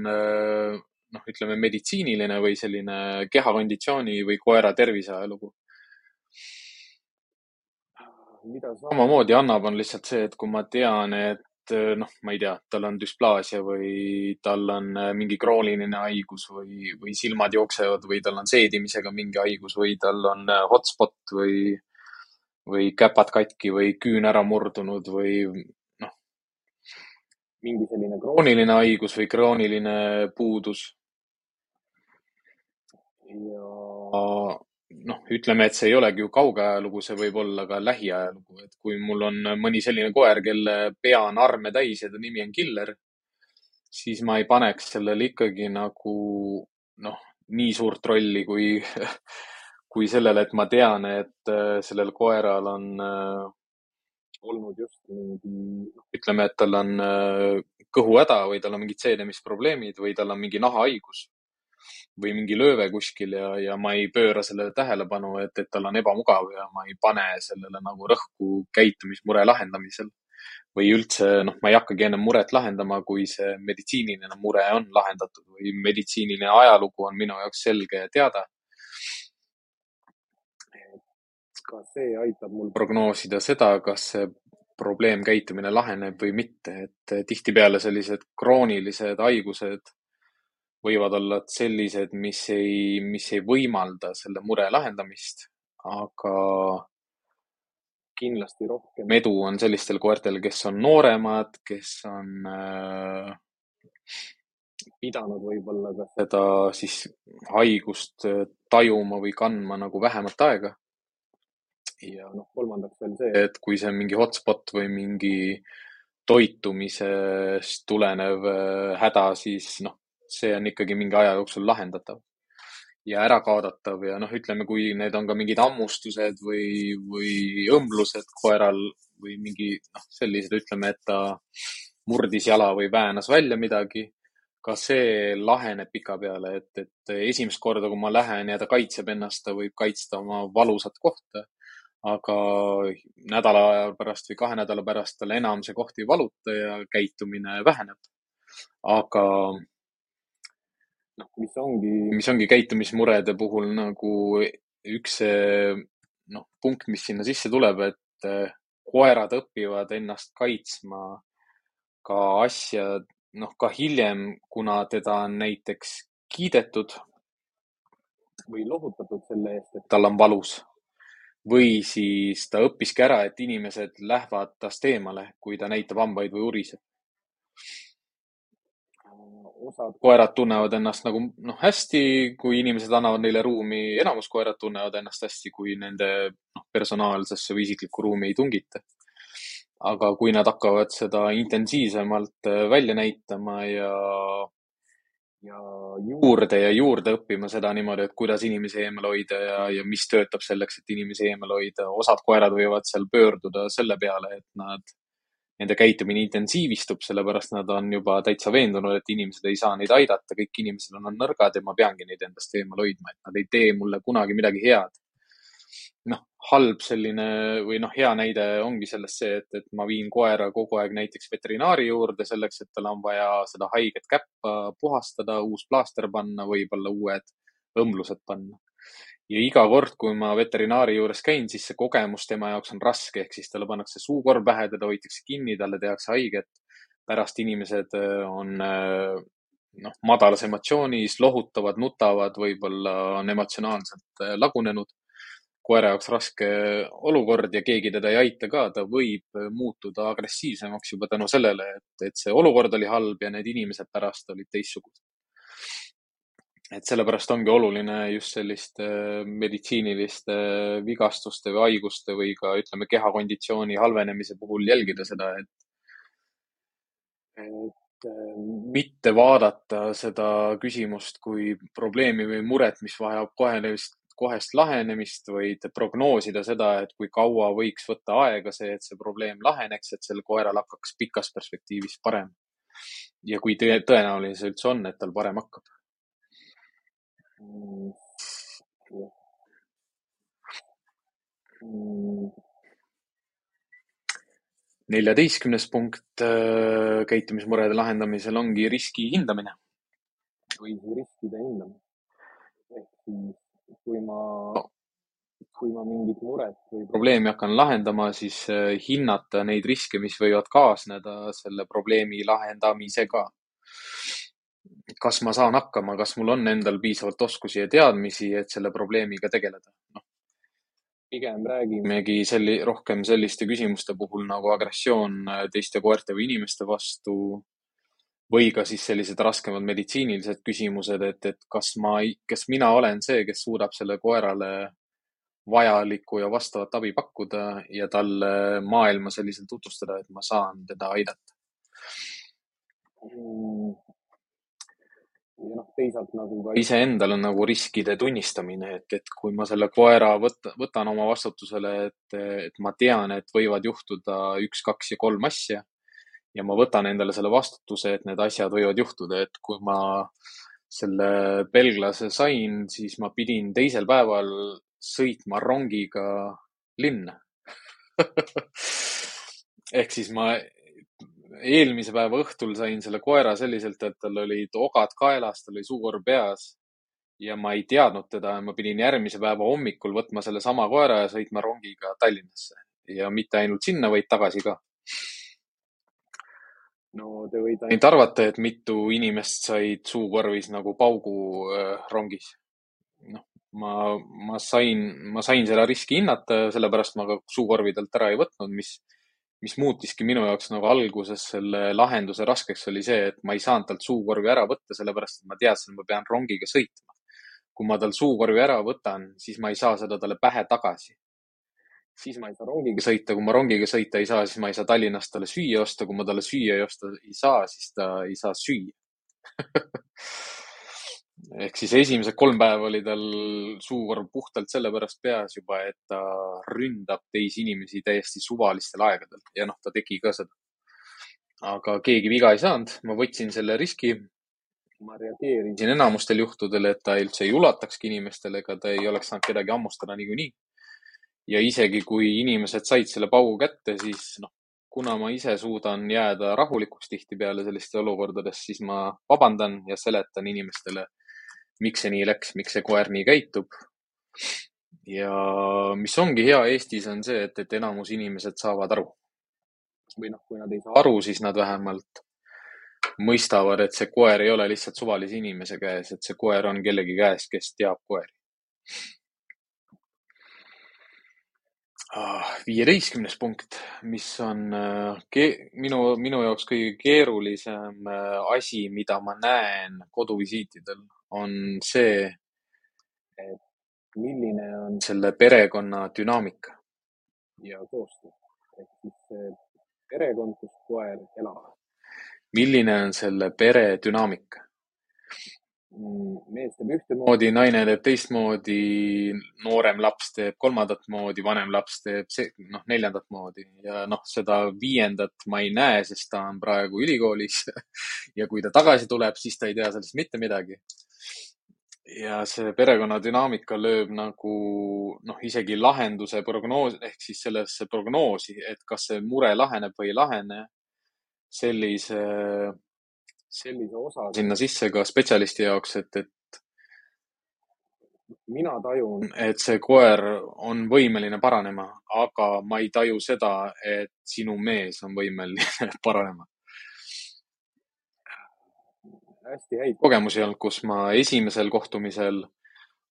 noh, ütleme meditsiiniline või selline kehakonditsiooni või koera tervise ajalugu. Mida samamoodi annab, on lihtsalt see, et kui ma tean, et äh, noh, ma ei tea, tal on düsplaasia või tal on mingi krooniline haigus või, või silmad jooksevad või tal on seedimisega mingi haigus või tal on hotspot või või käpad katki või küün ära murdunud või noh, mingi selline krooniline haigus või krooniline puudus. ja noh, ütleme, et see ei olegi ju kauge ajalugu, see võib olla ka lähiajalugu, et kui mul on mõni selline koer, kelle pea on arme täis ja ta nimi on Killer, siis ma ei paneks sellele ikkagi nagu noh, nii suurt rolli, kui kui sellele, et ma tean, et äh, sellel koeral on äh, olnud just mingi, noh, ütleme, et tal on äh, kõhuhäda või tal on mingid seenemisprobleemid või tal on mingi nahahaigus või mingi lööve kuskil ja, ja ma ei pööra sellele tähelepanu, et, et tal on ebamugav ja ma ei pane sellele nagu rõhku käitumismure lahendamisel. või üldse, noh, ma ei hakkagi ennem muret lahendama, kui see meditsiiniline mure on lahendatud või meditsiiniline ajalugu on minu jaoks selge ja teada ka see aitab mul prognoosida seda, kas see probleemkäitumine laheneb või mitte, et tihtipeale sellised kroonilised haigused võivad olla sellised, mis ei, mis ei võimalda selle mure lahendamist, aga kindlasti rohkem. edu on sellistel koertel, kes on nooremad, kes on äh, pidanud võib-olla ka seda siis haigust tajuma või kandma nagu vähemat aega. Ja noh, kolmandaks veel see, et kui see on mingi hotspot või mingi toitumisest tulenev äh, häda, siis noh, see on ikkagi mingi aja jooksul lahendatav ja ära kaadatav ja noh, ütleme, kui need on ka mingid hammustused või, või õmblused koeral või mingi noh, sellised, ütleme, et ta murdis jala või väänas välja midagi. ka see laheneb pikapeale, et, et esimest korda, kui ma lähen ja ta kaitseb ennast, ta võib kaitsta oma valusat kohta aga nädala pärast või kahe nädala pärast tal enam see koht ei valuta ja käitumine väheneb. aga noh, mis ongi, mis ongi käitumismurede puhul nagu üks noh, punkt, mis sinna sisse tuleb, et eh, koerad õpivad ennast kaitsma ka asja, noh, ka hiljem, kuna teda on näiteks kiidetud või lohutatud selle eest, et tal on valus või siis ta õppiski ära, et inimesed lähevad tast eemale, kui ta näitab hambaid või uriseb. Osad koerad tunnevad ennast nagu noh, hästi, kui inimesed annavad neile ruumi, enamus koerad tunnevad ennast hästi, kui nende noh, personaalsesse või isiklikku ruumi ei tungita. aga kui nad hakkavad seda intensiivsemalt äh, välja näitama ja ja juurde ja juurde õppima seda niimoodi, et kuidas inimesi eemal hoida ja, ja mis töötab selleks, et inimesi eemal hoida. osad koerad võivad seal pöörduda selle peale, et nad nende käitumine intensiivistub, sellepärast nad on juba täitsa veendunud, et inimesed ei saa neid aidata, kõik inimesed on nõrgad ja ma peangi neid endast eemal hoidma, et nad ei tee mulle kunagi midagi head. noh, halb selline või noh, hea näide ongi sellest see, et, et ma viin koera kogu aeg näiteks veterinaari juurde selleks, et tal on vaja seda haiget käppa puhastada, uus plaaster panna, võib-olla uued õmblused panna ja iga kord, kui ma veterinaari juures käin, siis see kogemus tema jaoks on raske, ehk siis talle pannakse suukorv pähe, teda hoitakse kinni, talle tehakse haiget. pärast inimesed äh, on äh, noh, madalas emotsioonis, lohutavad, nutavad, võib-olla on emotsionaalselt äh, lagunenud. koera jaoks raske olukord ja keegi teda ei aita ka, ta võib muutuda agressiivsemaks juba tänu sellele, et, et see olukord oli halb ja need inimesed pärast olid teistsugused et sellepärast ongi oluline just selliste meditsiiniliste vigastuste või haiguste või ka ütleme, kehakonditsiooni halvenemise puhul jälgida seda, et, et mitte vaadata seda küsimust kui probleemi või muret, mis vajab kohenemist, kohest lahenemist, vaid prognoosida seda, et kui kaua võiks võtta aega see, et see probleem laheneks, et sel koeral hakkaks pikas perspektiivis parem. ja kui tõenäoline see üldse on, et tal parem hakkab. Neljateistkümnes punkt äh, käitumismurede lahendamisel ongi riski hindamine. Või riskide hindamine. ehk siis, kui ma, kui ma mingit muret või probleemi hakkan lahendama, siis äh, hinnata neid riske, mis võivad kaasneda selle probleemi lahendamisega kas ma saan hakkama, kas mul on endal piisavalt oskusi ja teadmisi, et selle probleemiga tegeleda no.. pigem räägimegi selli-, rohkem selliste küsimuste puhul nagu agressioon teiste koerte või inimeste vastu või ka siis sellised raskemad meditsiinilised küsimused, et, et kas ma, kas mina olen see, kes suudab selle koerale vajalikku ja vastavat abi pakkuda ja talle maailma selliselt tutvustada, et ma saan teda aidata? Mm ja noh, teisalt nagu ka iseendal on nagu riskide tunnistamine, et, et kui ma selle koera võta, võtan oma vastutusele, et, et ma tean, et võivad juhtuda üks, kaks ja kolm asja ja ma võtan endale selle vastutuse, et need asjad võivad juhtuda, et kui ma selle belglase sain, siis ma pidin teisel päeval sõitma rongiga linna. Ehk siis ma eelmise päeva õhtul sain selle koera selliselt, et tal olid ogad kaelas, tal oli suukorv peas ja ma ei teadnud teda. ma pidin järgmise päeva hommikul võtma sellesama koera ja sõitma rongiga Tallinnasse ja mitte ainult sinna, vaid tagasi ka. no te võite ainult arvata, et mitu inimest said suukorvis nagu paugu äh, rongis. noh, ma, ma sain, ma sain seda riski hinnata, sellepärast ma ka suukorvi talt ära ei võtnud, mis mis muutiski minu jaoks nagu alguses selle lahenduse raskeks, oli see, et ma ei saanud talt suukorvi ära võtta, sellepärast et ma teadsin, et ma pean rongiga sõitma. kui ma tal suukorvi ära võtan, siis ma ei saa seda talle pähe tagasi. siis ma ei saa rongiga sõita, kui ma rongiga sõita ei saa, siis ma ei saa Tallinnast talle süüa osta, kui ma talle süüa ei osta ei saa, siis ta ei saa süüa ehk siis esimesed kolm päeva oli tal suukorv puhtalt sellepärast peas juba, et ta ründab teisi inimesi täiesti suvalistel aegadel ja noh, ta tegi ka seda. aga keegi viga ei saanud, ma võtsin selle riski. ma reageerisin enamustel juhtudel, et ta üldse ei ulatakski inimestele, ega ta ei oleks saanud kedagi hammustada niikuinii. ja isegi kui inimesed said selle paugu kätte, siis noh, kuna ma ise suudan jääda rahulikuks tihtipeale sellistes olukordades, siis ma vabandan ja seletan inimestele miks see nii läks, miks see koer nii käitub. ja mis ongi hea Eestis, on see, et, et enamus inimesed saavad aru. või noh, kui nad ei saa aru, siis nad vähemalt mõistavad, et see koer ei ole lihtsalt suvalise inimese käes, et see koer on kellegi käes, kes teab koeri. Ah, viieteistkümnes punkt, mis on äh, minu, minu jaoks kõige keerulisem äh, asi, mida ma näen koduvisiitidel, on see, et milline on selle perekonna dünaamika ja koostöö. ehk siis see perekond, kus koer elab. milline on selle pere dünaamika? mees teeb ühtemoodi, naine teeb teistmoodi, noorem laps teeb kolmandat moodi, vanem laps teeb see, noh, neljandat moodi ja noh, seda viiendat ma ei näe, sest ta on praegu ülikoolis ja kui ta tagasi tuleb, siis ta ei tea sellest mitte midagi. Ja see perekonna dünaamika lööb nagu noh, isegi lahenduse prognoos ehk siis sellesse prognoosi, et kas see mure laheneb või ei lahene, sellise sellise osa sinna sisse ka spetsialisti jaoks, et, et mina tajun, et see koer on võimeline paranema, aga ma ei taju seda, et sinu mees on võimeline paranema. Hästi häid kogemusi olnud, kus ma esimesel kohtumisel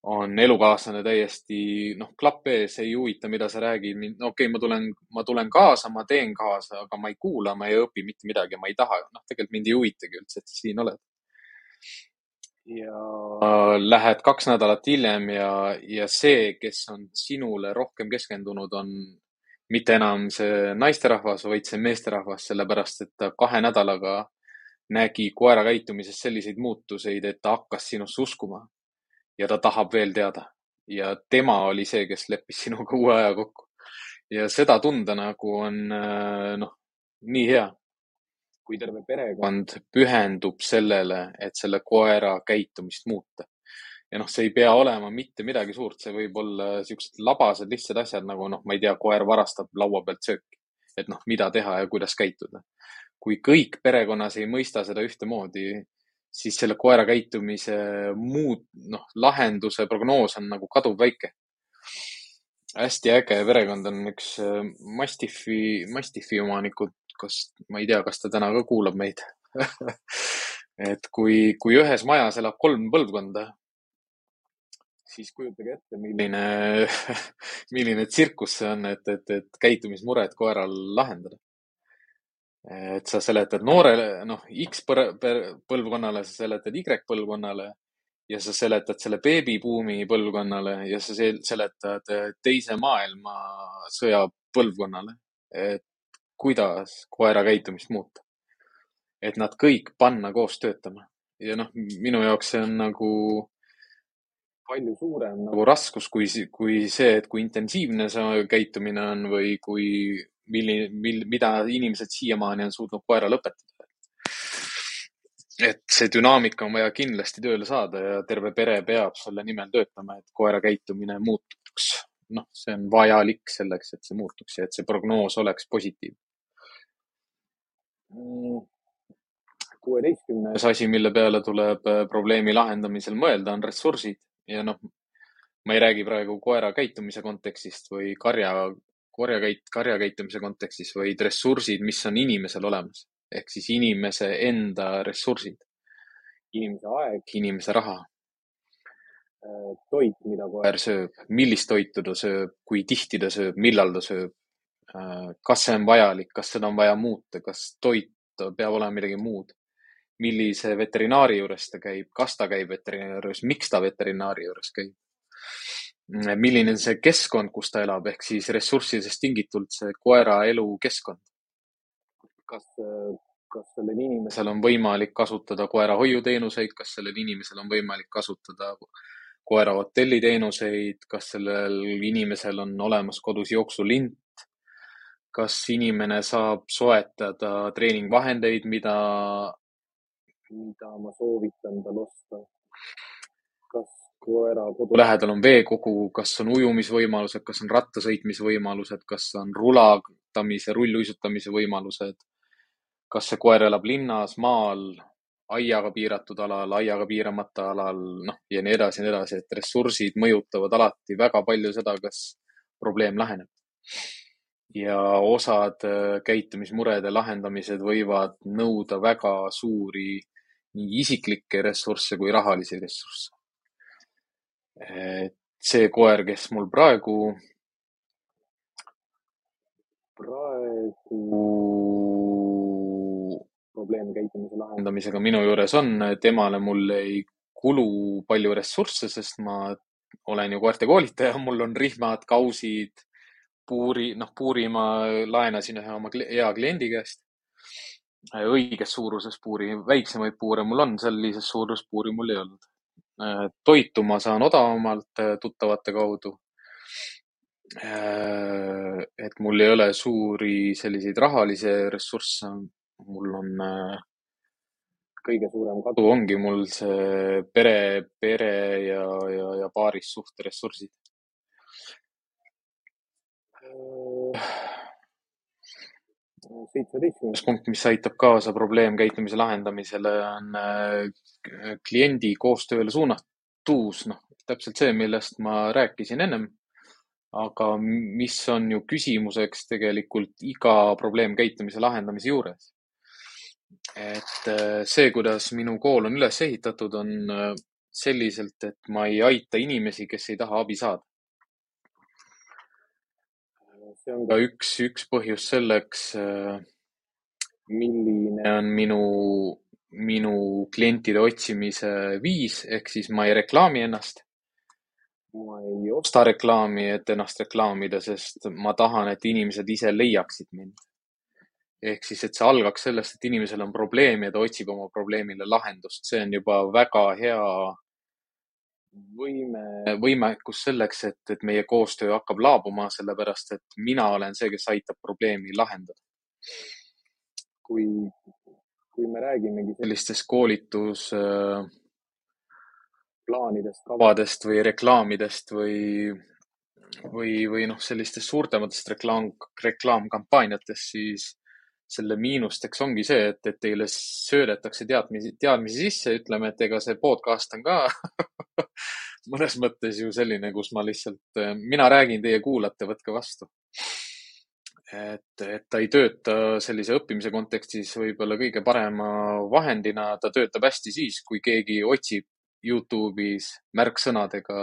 on elukaaslane täiesti noh, klapp ees, ei huvita, mida sa räägid. okei okay,, ma tulen, ma tulen kaasa, ma teen kaasa, aga ma ei kuula, ma ei õpi mitte midagi, ma ei taha. noh, tegelikult mind ei huvitagi üldse, et siin oled. ja lähed kaks nädalat hiljem ja, ja see, kes on sinule rohkem keskendunud, on mitte enam see naisterahvas, vaid see meesterahvas, sellepärast et ta kahe nädalaga nägi koera käitumises selliseid muutuseid, et ta hakkas sinusse uskuma ja ta tahab veel teada. ja tema oli see, kes leppis sinuga uue aja kokku. ja seda tunda nagu on äh, noh, nii hea, kui terve perekond pühendub sellele, et selle koera käitumist muuta. ja noh, see ei pea olema mitte midagi suurt, see võib olla siuksed labased, lihtsad asjad nagu noh, ma ei tea, koer varastab laua pealt sööki. et noh, mida teha ja kuidas käituda. Kui kõik perekonnas ei mõista seda ühtemoodi, siis selle koera käitumise muud, noh, lahenduse prognoos on nagu kaduvväike. hästi äge perekond on üks äh, Mastiffi, Mastiffi omanikud, kas, ma ei tea, kas ta täna ka kuulab meid et kui, kui ühes majas elab kolm põlvkonda, siis kujutage ette, milline milline tsirkus see on, et, et, et käitumismured koeral lahendada et sa seletad noorele, noh, X põlvkonnale, sa seletad Y põlvkonnale ja sa seletad selle beebibuumi põlvkonnale ja sa seletad teise maailmasõja põlvkonnale, et kuidas koera käitumist muuta. et nad kõik panna koos töötama ja noh, minu jaoks see on nagu palju suurem nagu raskus kui, kui see, et kui intensiivne see käitumine on või kui milline, mil-, mida inimesed siiamaani on suutnud koerale õpetada. et see dünaamika on vaja kindlasti tööle saada ja terve pere peab selle nimel töötama, et koera käitumine muutuks. noh, see on vajalik selleks, et see muutuks ja et see prognoos oleks positiivne. kuueteistkümnes asi, mille peale tuleb äh, probleemi lahendamisel mõelda, on ressursid ja noh, ma ei räägi praegu koera käitumise kontekstist või karja korjakäit-, karjakäitumise kontekstis, vaid ressursid, mis on inimesel olemas. ehk siis inimese enda ressursid. inimese aeg, inimese raha. Äh, toit, mida koer sööb, millist toitu ta sööb, kui tihti ta sööb, millal ta sööb. Äh, kas see on vajalik, kas seda on vaja muuta, kas toit peab olema midagi muud? millise veterinaari juures ta käib, kas ta käib veterinaari juures, miks ta veterinaari juures käib? Milline on see keskkond, kus ta elab, ehk siis ressurssidest tingitult see koera elukeskkond. kas, kas sellel inimesel on võimalik kasutada koera hoiuteenuseid, kas sellel inimesel on võimalik kasutada koera hotelliteenuseid, kas sellel inimesel on olemas kodus jooksulint, kas inimene saab soetada treeningvahendeid, mida, mida ma soovitan tal osta koera kodu lähedal on veekogu, kas on ujumisvõimalused, kas on rattasõitmisvõimalused, kas on rulatamise, rulluisutamise võimalused. kas see koer elab linnas, maal, aiaga piiratud alal, aiaga piiramata alal, noh ja nii edasi ja nii edasi, et ressursid mõjutavad alati väga palju seda, kas probleem laheneb. ja osad äh, käitumismurede lahendamised võivad nõuda väga suuri nii isiklikke ressursse kui rahalisi ressursse see koer, kes mul praegu, praegu probleem käitumise lahendamisega minu juures on, temale mul ei kulu palju ressursse, sest ma olen ju koerte koolitaja, mul on rihmad, kausid, puuri, noh, puuri ma laenasin ühe oma hea kliendi käest. õiges suuruses puuri, väiksemaid puure mul on, sellises suuruses puuri mul ei olnud toitu ma saan odavamalt tuttavate kaudu. et mul ei ole suuri selliseid rahalisi ressursse. mul on kõige suurem kadu ongi mul see pere, pere ja, ja, ja paarissuhte ressursid seitsmeteistkümnes punkt, mis aitab kaasa probleemkäitumise lahendamisele, on äh, kliendi koostööle suunatus, noh, täpselt see, millest ma rääkisin ennem. aga mis on ju küsimuseks tegelikult iga probleemkäitumise lahendamise juures. et äh, see, kuidas minu kool on üles ehitatud, on äh, selliselt, et ma ei aita inimesi, kes ei taha abi saada see on ka üks, üks põhjus selleks, äh, milline on minu, minu klientide otsimise viis, ehk siis ma ei reklaami ennast. ma ei osta reklaami, et ennast reklaamida, sest ma tahan, et inimesed ise leiaksid mind. ehk siis, et see algaks sellest, et inimesel on probleem ja ta otsib oma probleemile lahendust, see on juba väga hea võime, võimekus selleks, et, et meie koostöö hakkab laabuma, sellepärast et mina olen see, kes aitab probleemi lahendada. kui, kui me räägimegi sellistest koolitusplaanidest, kavadest või reklaamidest või, või, või noh, sellistest suurtematest reklaam, reklaamkampaaniatest, siis selle miinusteks ongi see, et, et teile söödetakse teadmisi, teadmisi sisse, ütleme, et ega see podcast on ka mõnes mõttes ju selline, kus ma lihtsalt, mina räägin, teie kuulate, võtke vastu. et, et ta ei tööta sellise õppimise kontekstis võib-olla kõige parema vahendina, ta töötab hästi siis, kui keegi otsib Youtube'is märksõnadega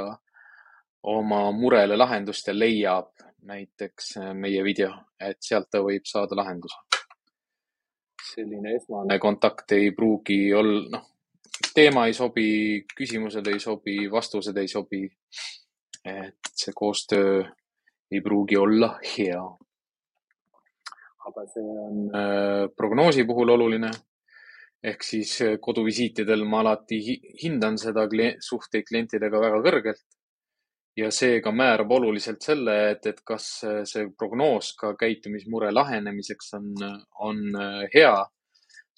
oma murele lahendust ja leiab näiteks meie video, et sealt ta võib saada lahenduse selline esmane kontakt ei pruugi olla, noh, teema ei sobi, küsimused ei sobi, vastused ei sobi. et see koostöö ei pruugi olla hea. aga see on äh, prognoosi puhul oluline. ehk siis koduvisiitidel ma alati hindan seda suhteid klientidega väga kõrgelt ja seega määrab oluliselt selle, et, et kas see prognoos ka käitumismure lahenemiseks on, on hea.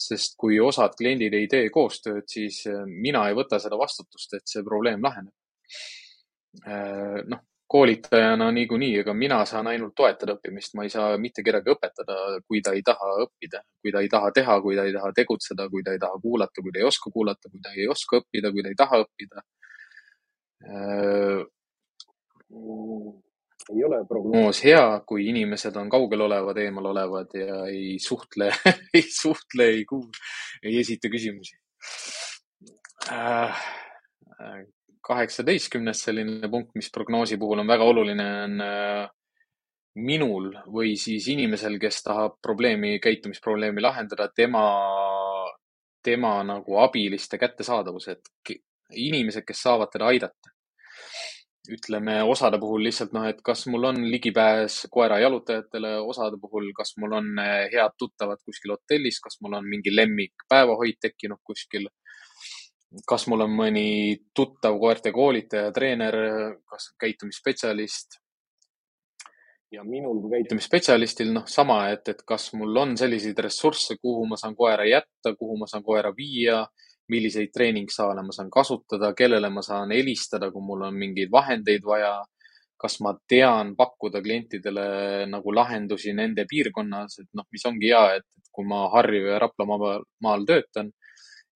sest kui osad kliendid ei tee koostööd, siis mina ei võta seda vastutust, et see probleem laheneb. noh, koolitajana niikuinii, ega mina saan ainult toetada õppimist, ma ei saa mitte kedagi õpetada, kui ta ei taha õppida, kui ta ei taha teha, kui ta ei taha tegutseda, kui ta ei taha kuulata, kui ta ei oska kuulata, kui ta ei oska õppida, kui ta ei taha õppida ei ole prognoos hea, kui inimesed on kaugel olevad, eemal olevad ja ei suhtle ei suhtle, ei kuul-, ei esita küsimusi äh,. kaheksateistkümnes selline punkt, mis prognoosi puhul on väga oluline, on äh, minul või siis inimesel, kes tahab probleemi, käitumisprobleemi lahendada, tema, tema nagu abiliste kättesaadavus, et inimesed, kes saavad teda aidata ütleme osade puhul lihtsalt noh, et kas mul on ligipääs koera jalutajatele, osade puhul, kas mul on eh, head tuttavad kuskil hotellis, kas mul on mingi lemmik päevahoid tekkinud kuskil. kas mul on mõni tuttav koerte koolitaja, treener, kas käitumisspetsialist. ja minul kui käitumisspetsialistil noh, sama, et, et kas mul on selliseid ressursse, kuhu ma saan koera jätta, kuhu ma saan koera viia milliseid treeningsaale ma saan kasutada, kellele ma saan helistada, kui mul on mingeid vahendeid vaja. kas ma tean pakkuda klientidele nagu lahendusi nende piirkonnas, et noh, mis ongi hea, et kui ma Harju ja Raplamaa maal töötan,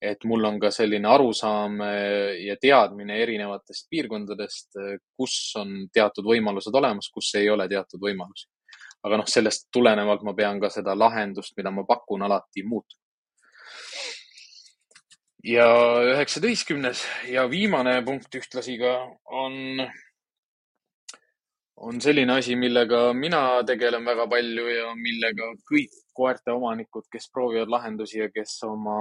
et mul on ka selline arusaam eh, ja teadmine erinevatest piirkondadest, eh, kus on teatud võimalused olemas, kus ei ole teatud võimalusi. aga noh, sellest tulenevalt ma pean ka seda lahendust, mida ma pakun, alati muutma ja üheksateistkümnes ja viimane punkt ühtlasi ka on, on selline asi, millega mina tegelen väga palju ja millega kõik koerte omanikud, kes proovivad lahendusi ja kes oma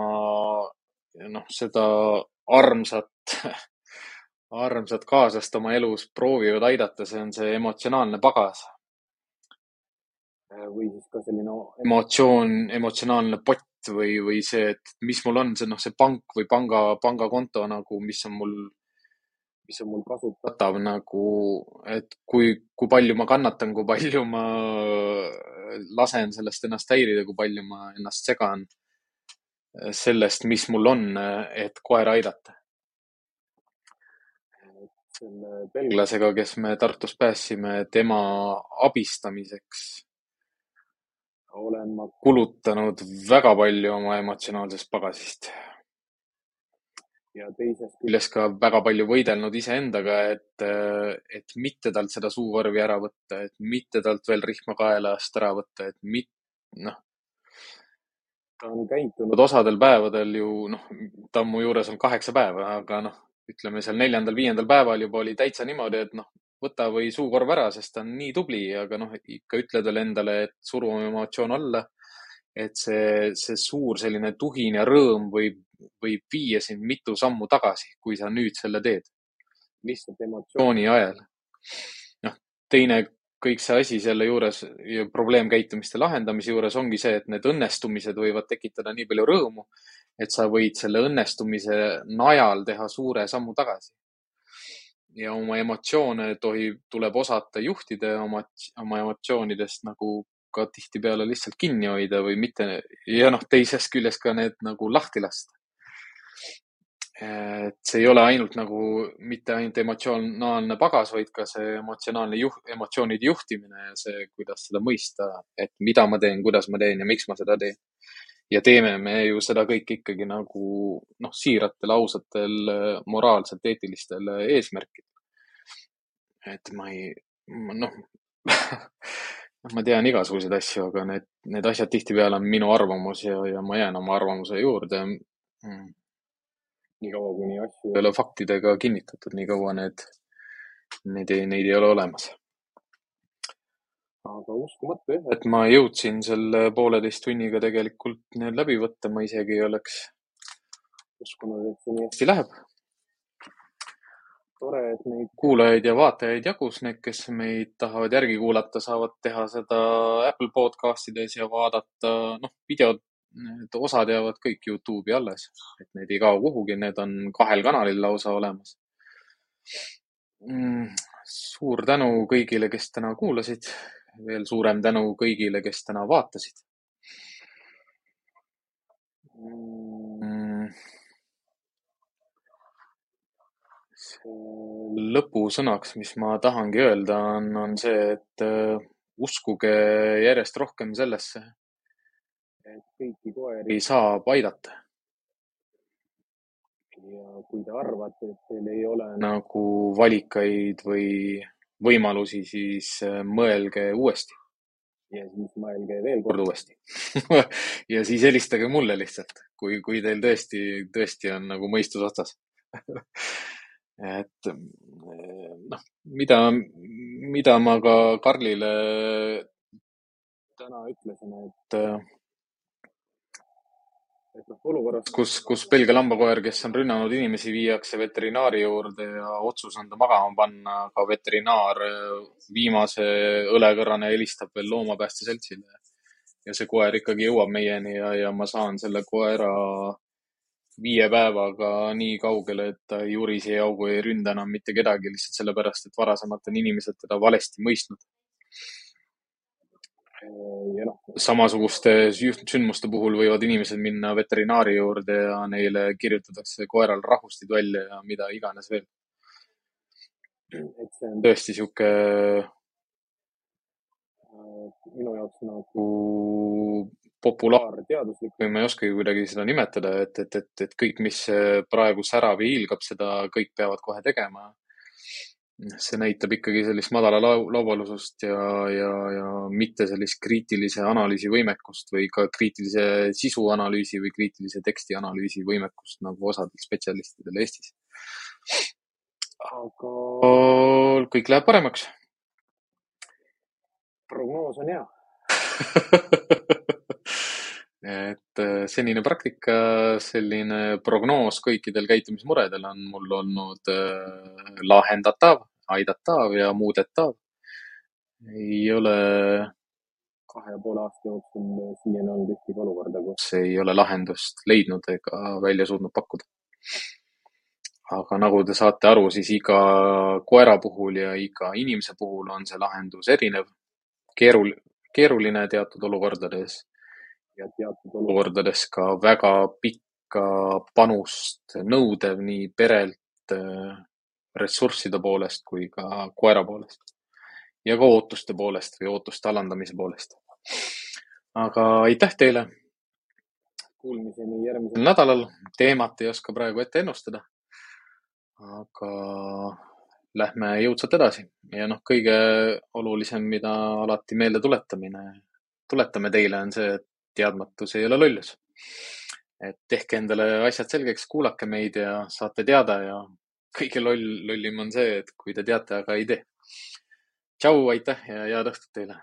noh, seda armsat, armsat kaaslast oma elus proovivad aidata, see on see emotsionaalne pagas. või siis ka selline emotsioon, emotsionaalne pott või, või see, et mis mul on, see noh, see pank või panga, pangakonto nagu, mis on mul mis on mul kasutatav nagu, et kui, kui palju ma kannatan, kui palju ma lasen sellest ennast häirida, kui palju ma ennast segan sellest, mis mul on, et koera aidata. selle belglasega, kes me Tartus päästsime, tema abistamiseks olen ma kulutanud väga palju oma emotsionaalsest pagasist ja teisest küljest ka väga palju võidelnud iseendaga, et, et mitte talt seda suukorvi ära võtta, et mitte talt veel rihma kaelast ära võtta, et mit-, noh. ta on käitunud osadel päevadel ju, noh, ta on mu juures olnud kaheksa päeva, aga noh, ütleme seal neljandal-viiendal päeval juba oli täitsa niimoodi, et noh, võta või suukorv ära, sest ta on nii tubli, aga noh, ikka ütle talle endale, et suru oma emotsioon alla. et see, see suur selline tuhin ja rõõm võib võib viia sind mitu sammu tagasi, kui sa nüüd selle teed. lihtsalt emotsiooni ajel. noh, teine kõik see asi selle juures ja probleemkäitumiste lahendamise juures ongi see, et need õnnestumised võivad tekitada nii palju rõõmu, et sa võid selle õnnestumise najal teha suure sammu tagasi. Ja oma emotsioone tohib, tuleb osata juhtida oma, oma emotsioonidest nagu ka tihtipeale lihtsalt kinni hoida või mitte ja noh, teisest küljest ka need nagu lahti lasta et see ei ole ainult nagu mitte ainult emotsionaalne pagas, vaid ka see emotsionaalne juht, emotsioonide juhtimine ja see, kuidas seda mõista, et mida ma teen, kuidas ma teen ja miks ma seda teen. Ja teeme me ju seda kõike ikkagi nagu noh, siiratel, ausatel, moraalselt eetilistel eesmärkidel. et ma ei, noh ma tean igasuguseid asju, aga need, need asjad tihtipeale on minu arvamus ja, ja ma jään oma arvamuse juurde mm niikaua, kuni asju ei ole faktidega kinnitatud, nii kaua need, neid ei, neid ei ole olemas. Aga uskumatu jah, et ma jõudsin selle pooleteist tunniga tegelikult need läbi võtta, ma isegi ei oleks uskunud, et see nii hästi läheb. tore, et neid kuulajaid ja vaatajaid jagus, need, kes meid tahavad järgi kuulata, saavad teha seda Apple podcastides ja vaadata, noh, videod need osad jäävad kõik Youtube'i alles, et need ei kao kuhugi, need on kahel kanalil lausa olemas mm,. suur tänu kõigile, kes täna kuulasid. Veel suurem tänu kõigile, kes täna vaatasid mm.. lõpusõnaks, mis ma tahangi öelda, on, on see, et uh, uskuge järjest rohkem sellesse et kõiki koeri saab aidata. ja kui te arvate, et teil ei ole nagu valikaid või võimalusi, siis äh, mõelge uuesti. ja siis mõelge veel kord uuesti ja siis helistage mulle lihtsalt, kui, kui teil tõesti, tõesti on nagu mõistus otsas et äh, noh, mida, mida ma ka Karlile täna ütlesin, et äh, olukorras, kus, kus Belgia lambakoer, kes on rünnanud inimesi, viiakse veterinaari juurde ja otsus on ta magama panna, aga veterinaar viimase õlekõrrane helistab veel loomapääste seltsile. ja see koer ikkagi jõuab meieni ja, ja ma saan selle koera viie päevaga nii kaugele, et ta ei jurise, ei augu, ei ründa enam mitte kedagi lihtsalt sellepärast, et varasemalt on inimesed teda valesti mõistnud ja noh, samasuguste sündmuste puhul võivad inimesed minna veterinaari juurde ja neile kirjutatakse koeral rahustid välja ja mida iganes veel. et see on tõesti sihuke äh, minu jaoks nagu populaarteaduslik või ma ei oskagi kuidagi seda nimetada, et, et, et, et kõik, mis praegu särab ja hiilgab, seda kõik peavad kohe tegema see näitab ikkagi sellist madala lau laubalusust ja, ja, ja mitte sellist kriitilise analüüsi võimekust või ka kriitilise sisu analüüsi või kriitilise teksti analüüsi võimekust nagu osadel spetsialistidel Eestis. aga kõik läheb paremaks. prognoos on hea et äh, senine praktika, selline prognoos kõikidel käitumismuredel on mul olnud äh, lahendatav, aidatav ja muudetav. ei ole kahe ja poole aasta jooksul siiani olnud ühtegi olukorda, kus ei ole lahendust leidnud ega välja suutnud pakkuda. aga nagu te saate aru, siis iga koera puhul ja iga inimese puhul on see lahendus erinev, keerul-, keeruline teatud olukordades ja teatud olukordades ka väga pikka panust nõudev nii perelt, äh, ressursside poolest kui ka koera poolest. ja ka ootuste poolest või ootuste alandamise poolest. aga aitäh teile. Kuulmiseni järgmisel nädalal. teemat ei oska praegu ette ennustada. aga lähme jõudsalt edasi ja noh, kõige olulisem, mida alati meelde tuletamine, tuletame teile, on see, et teadmatus ei ole lollus. et tehke endale asjad selgeks, kuulake meid ja saate teada ja kõige loll, lollim on see, et kui te teate, aga ei tee. tšau, aitäh ja head õhtut teile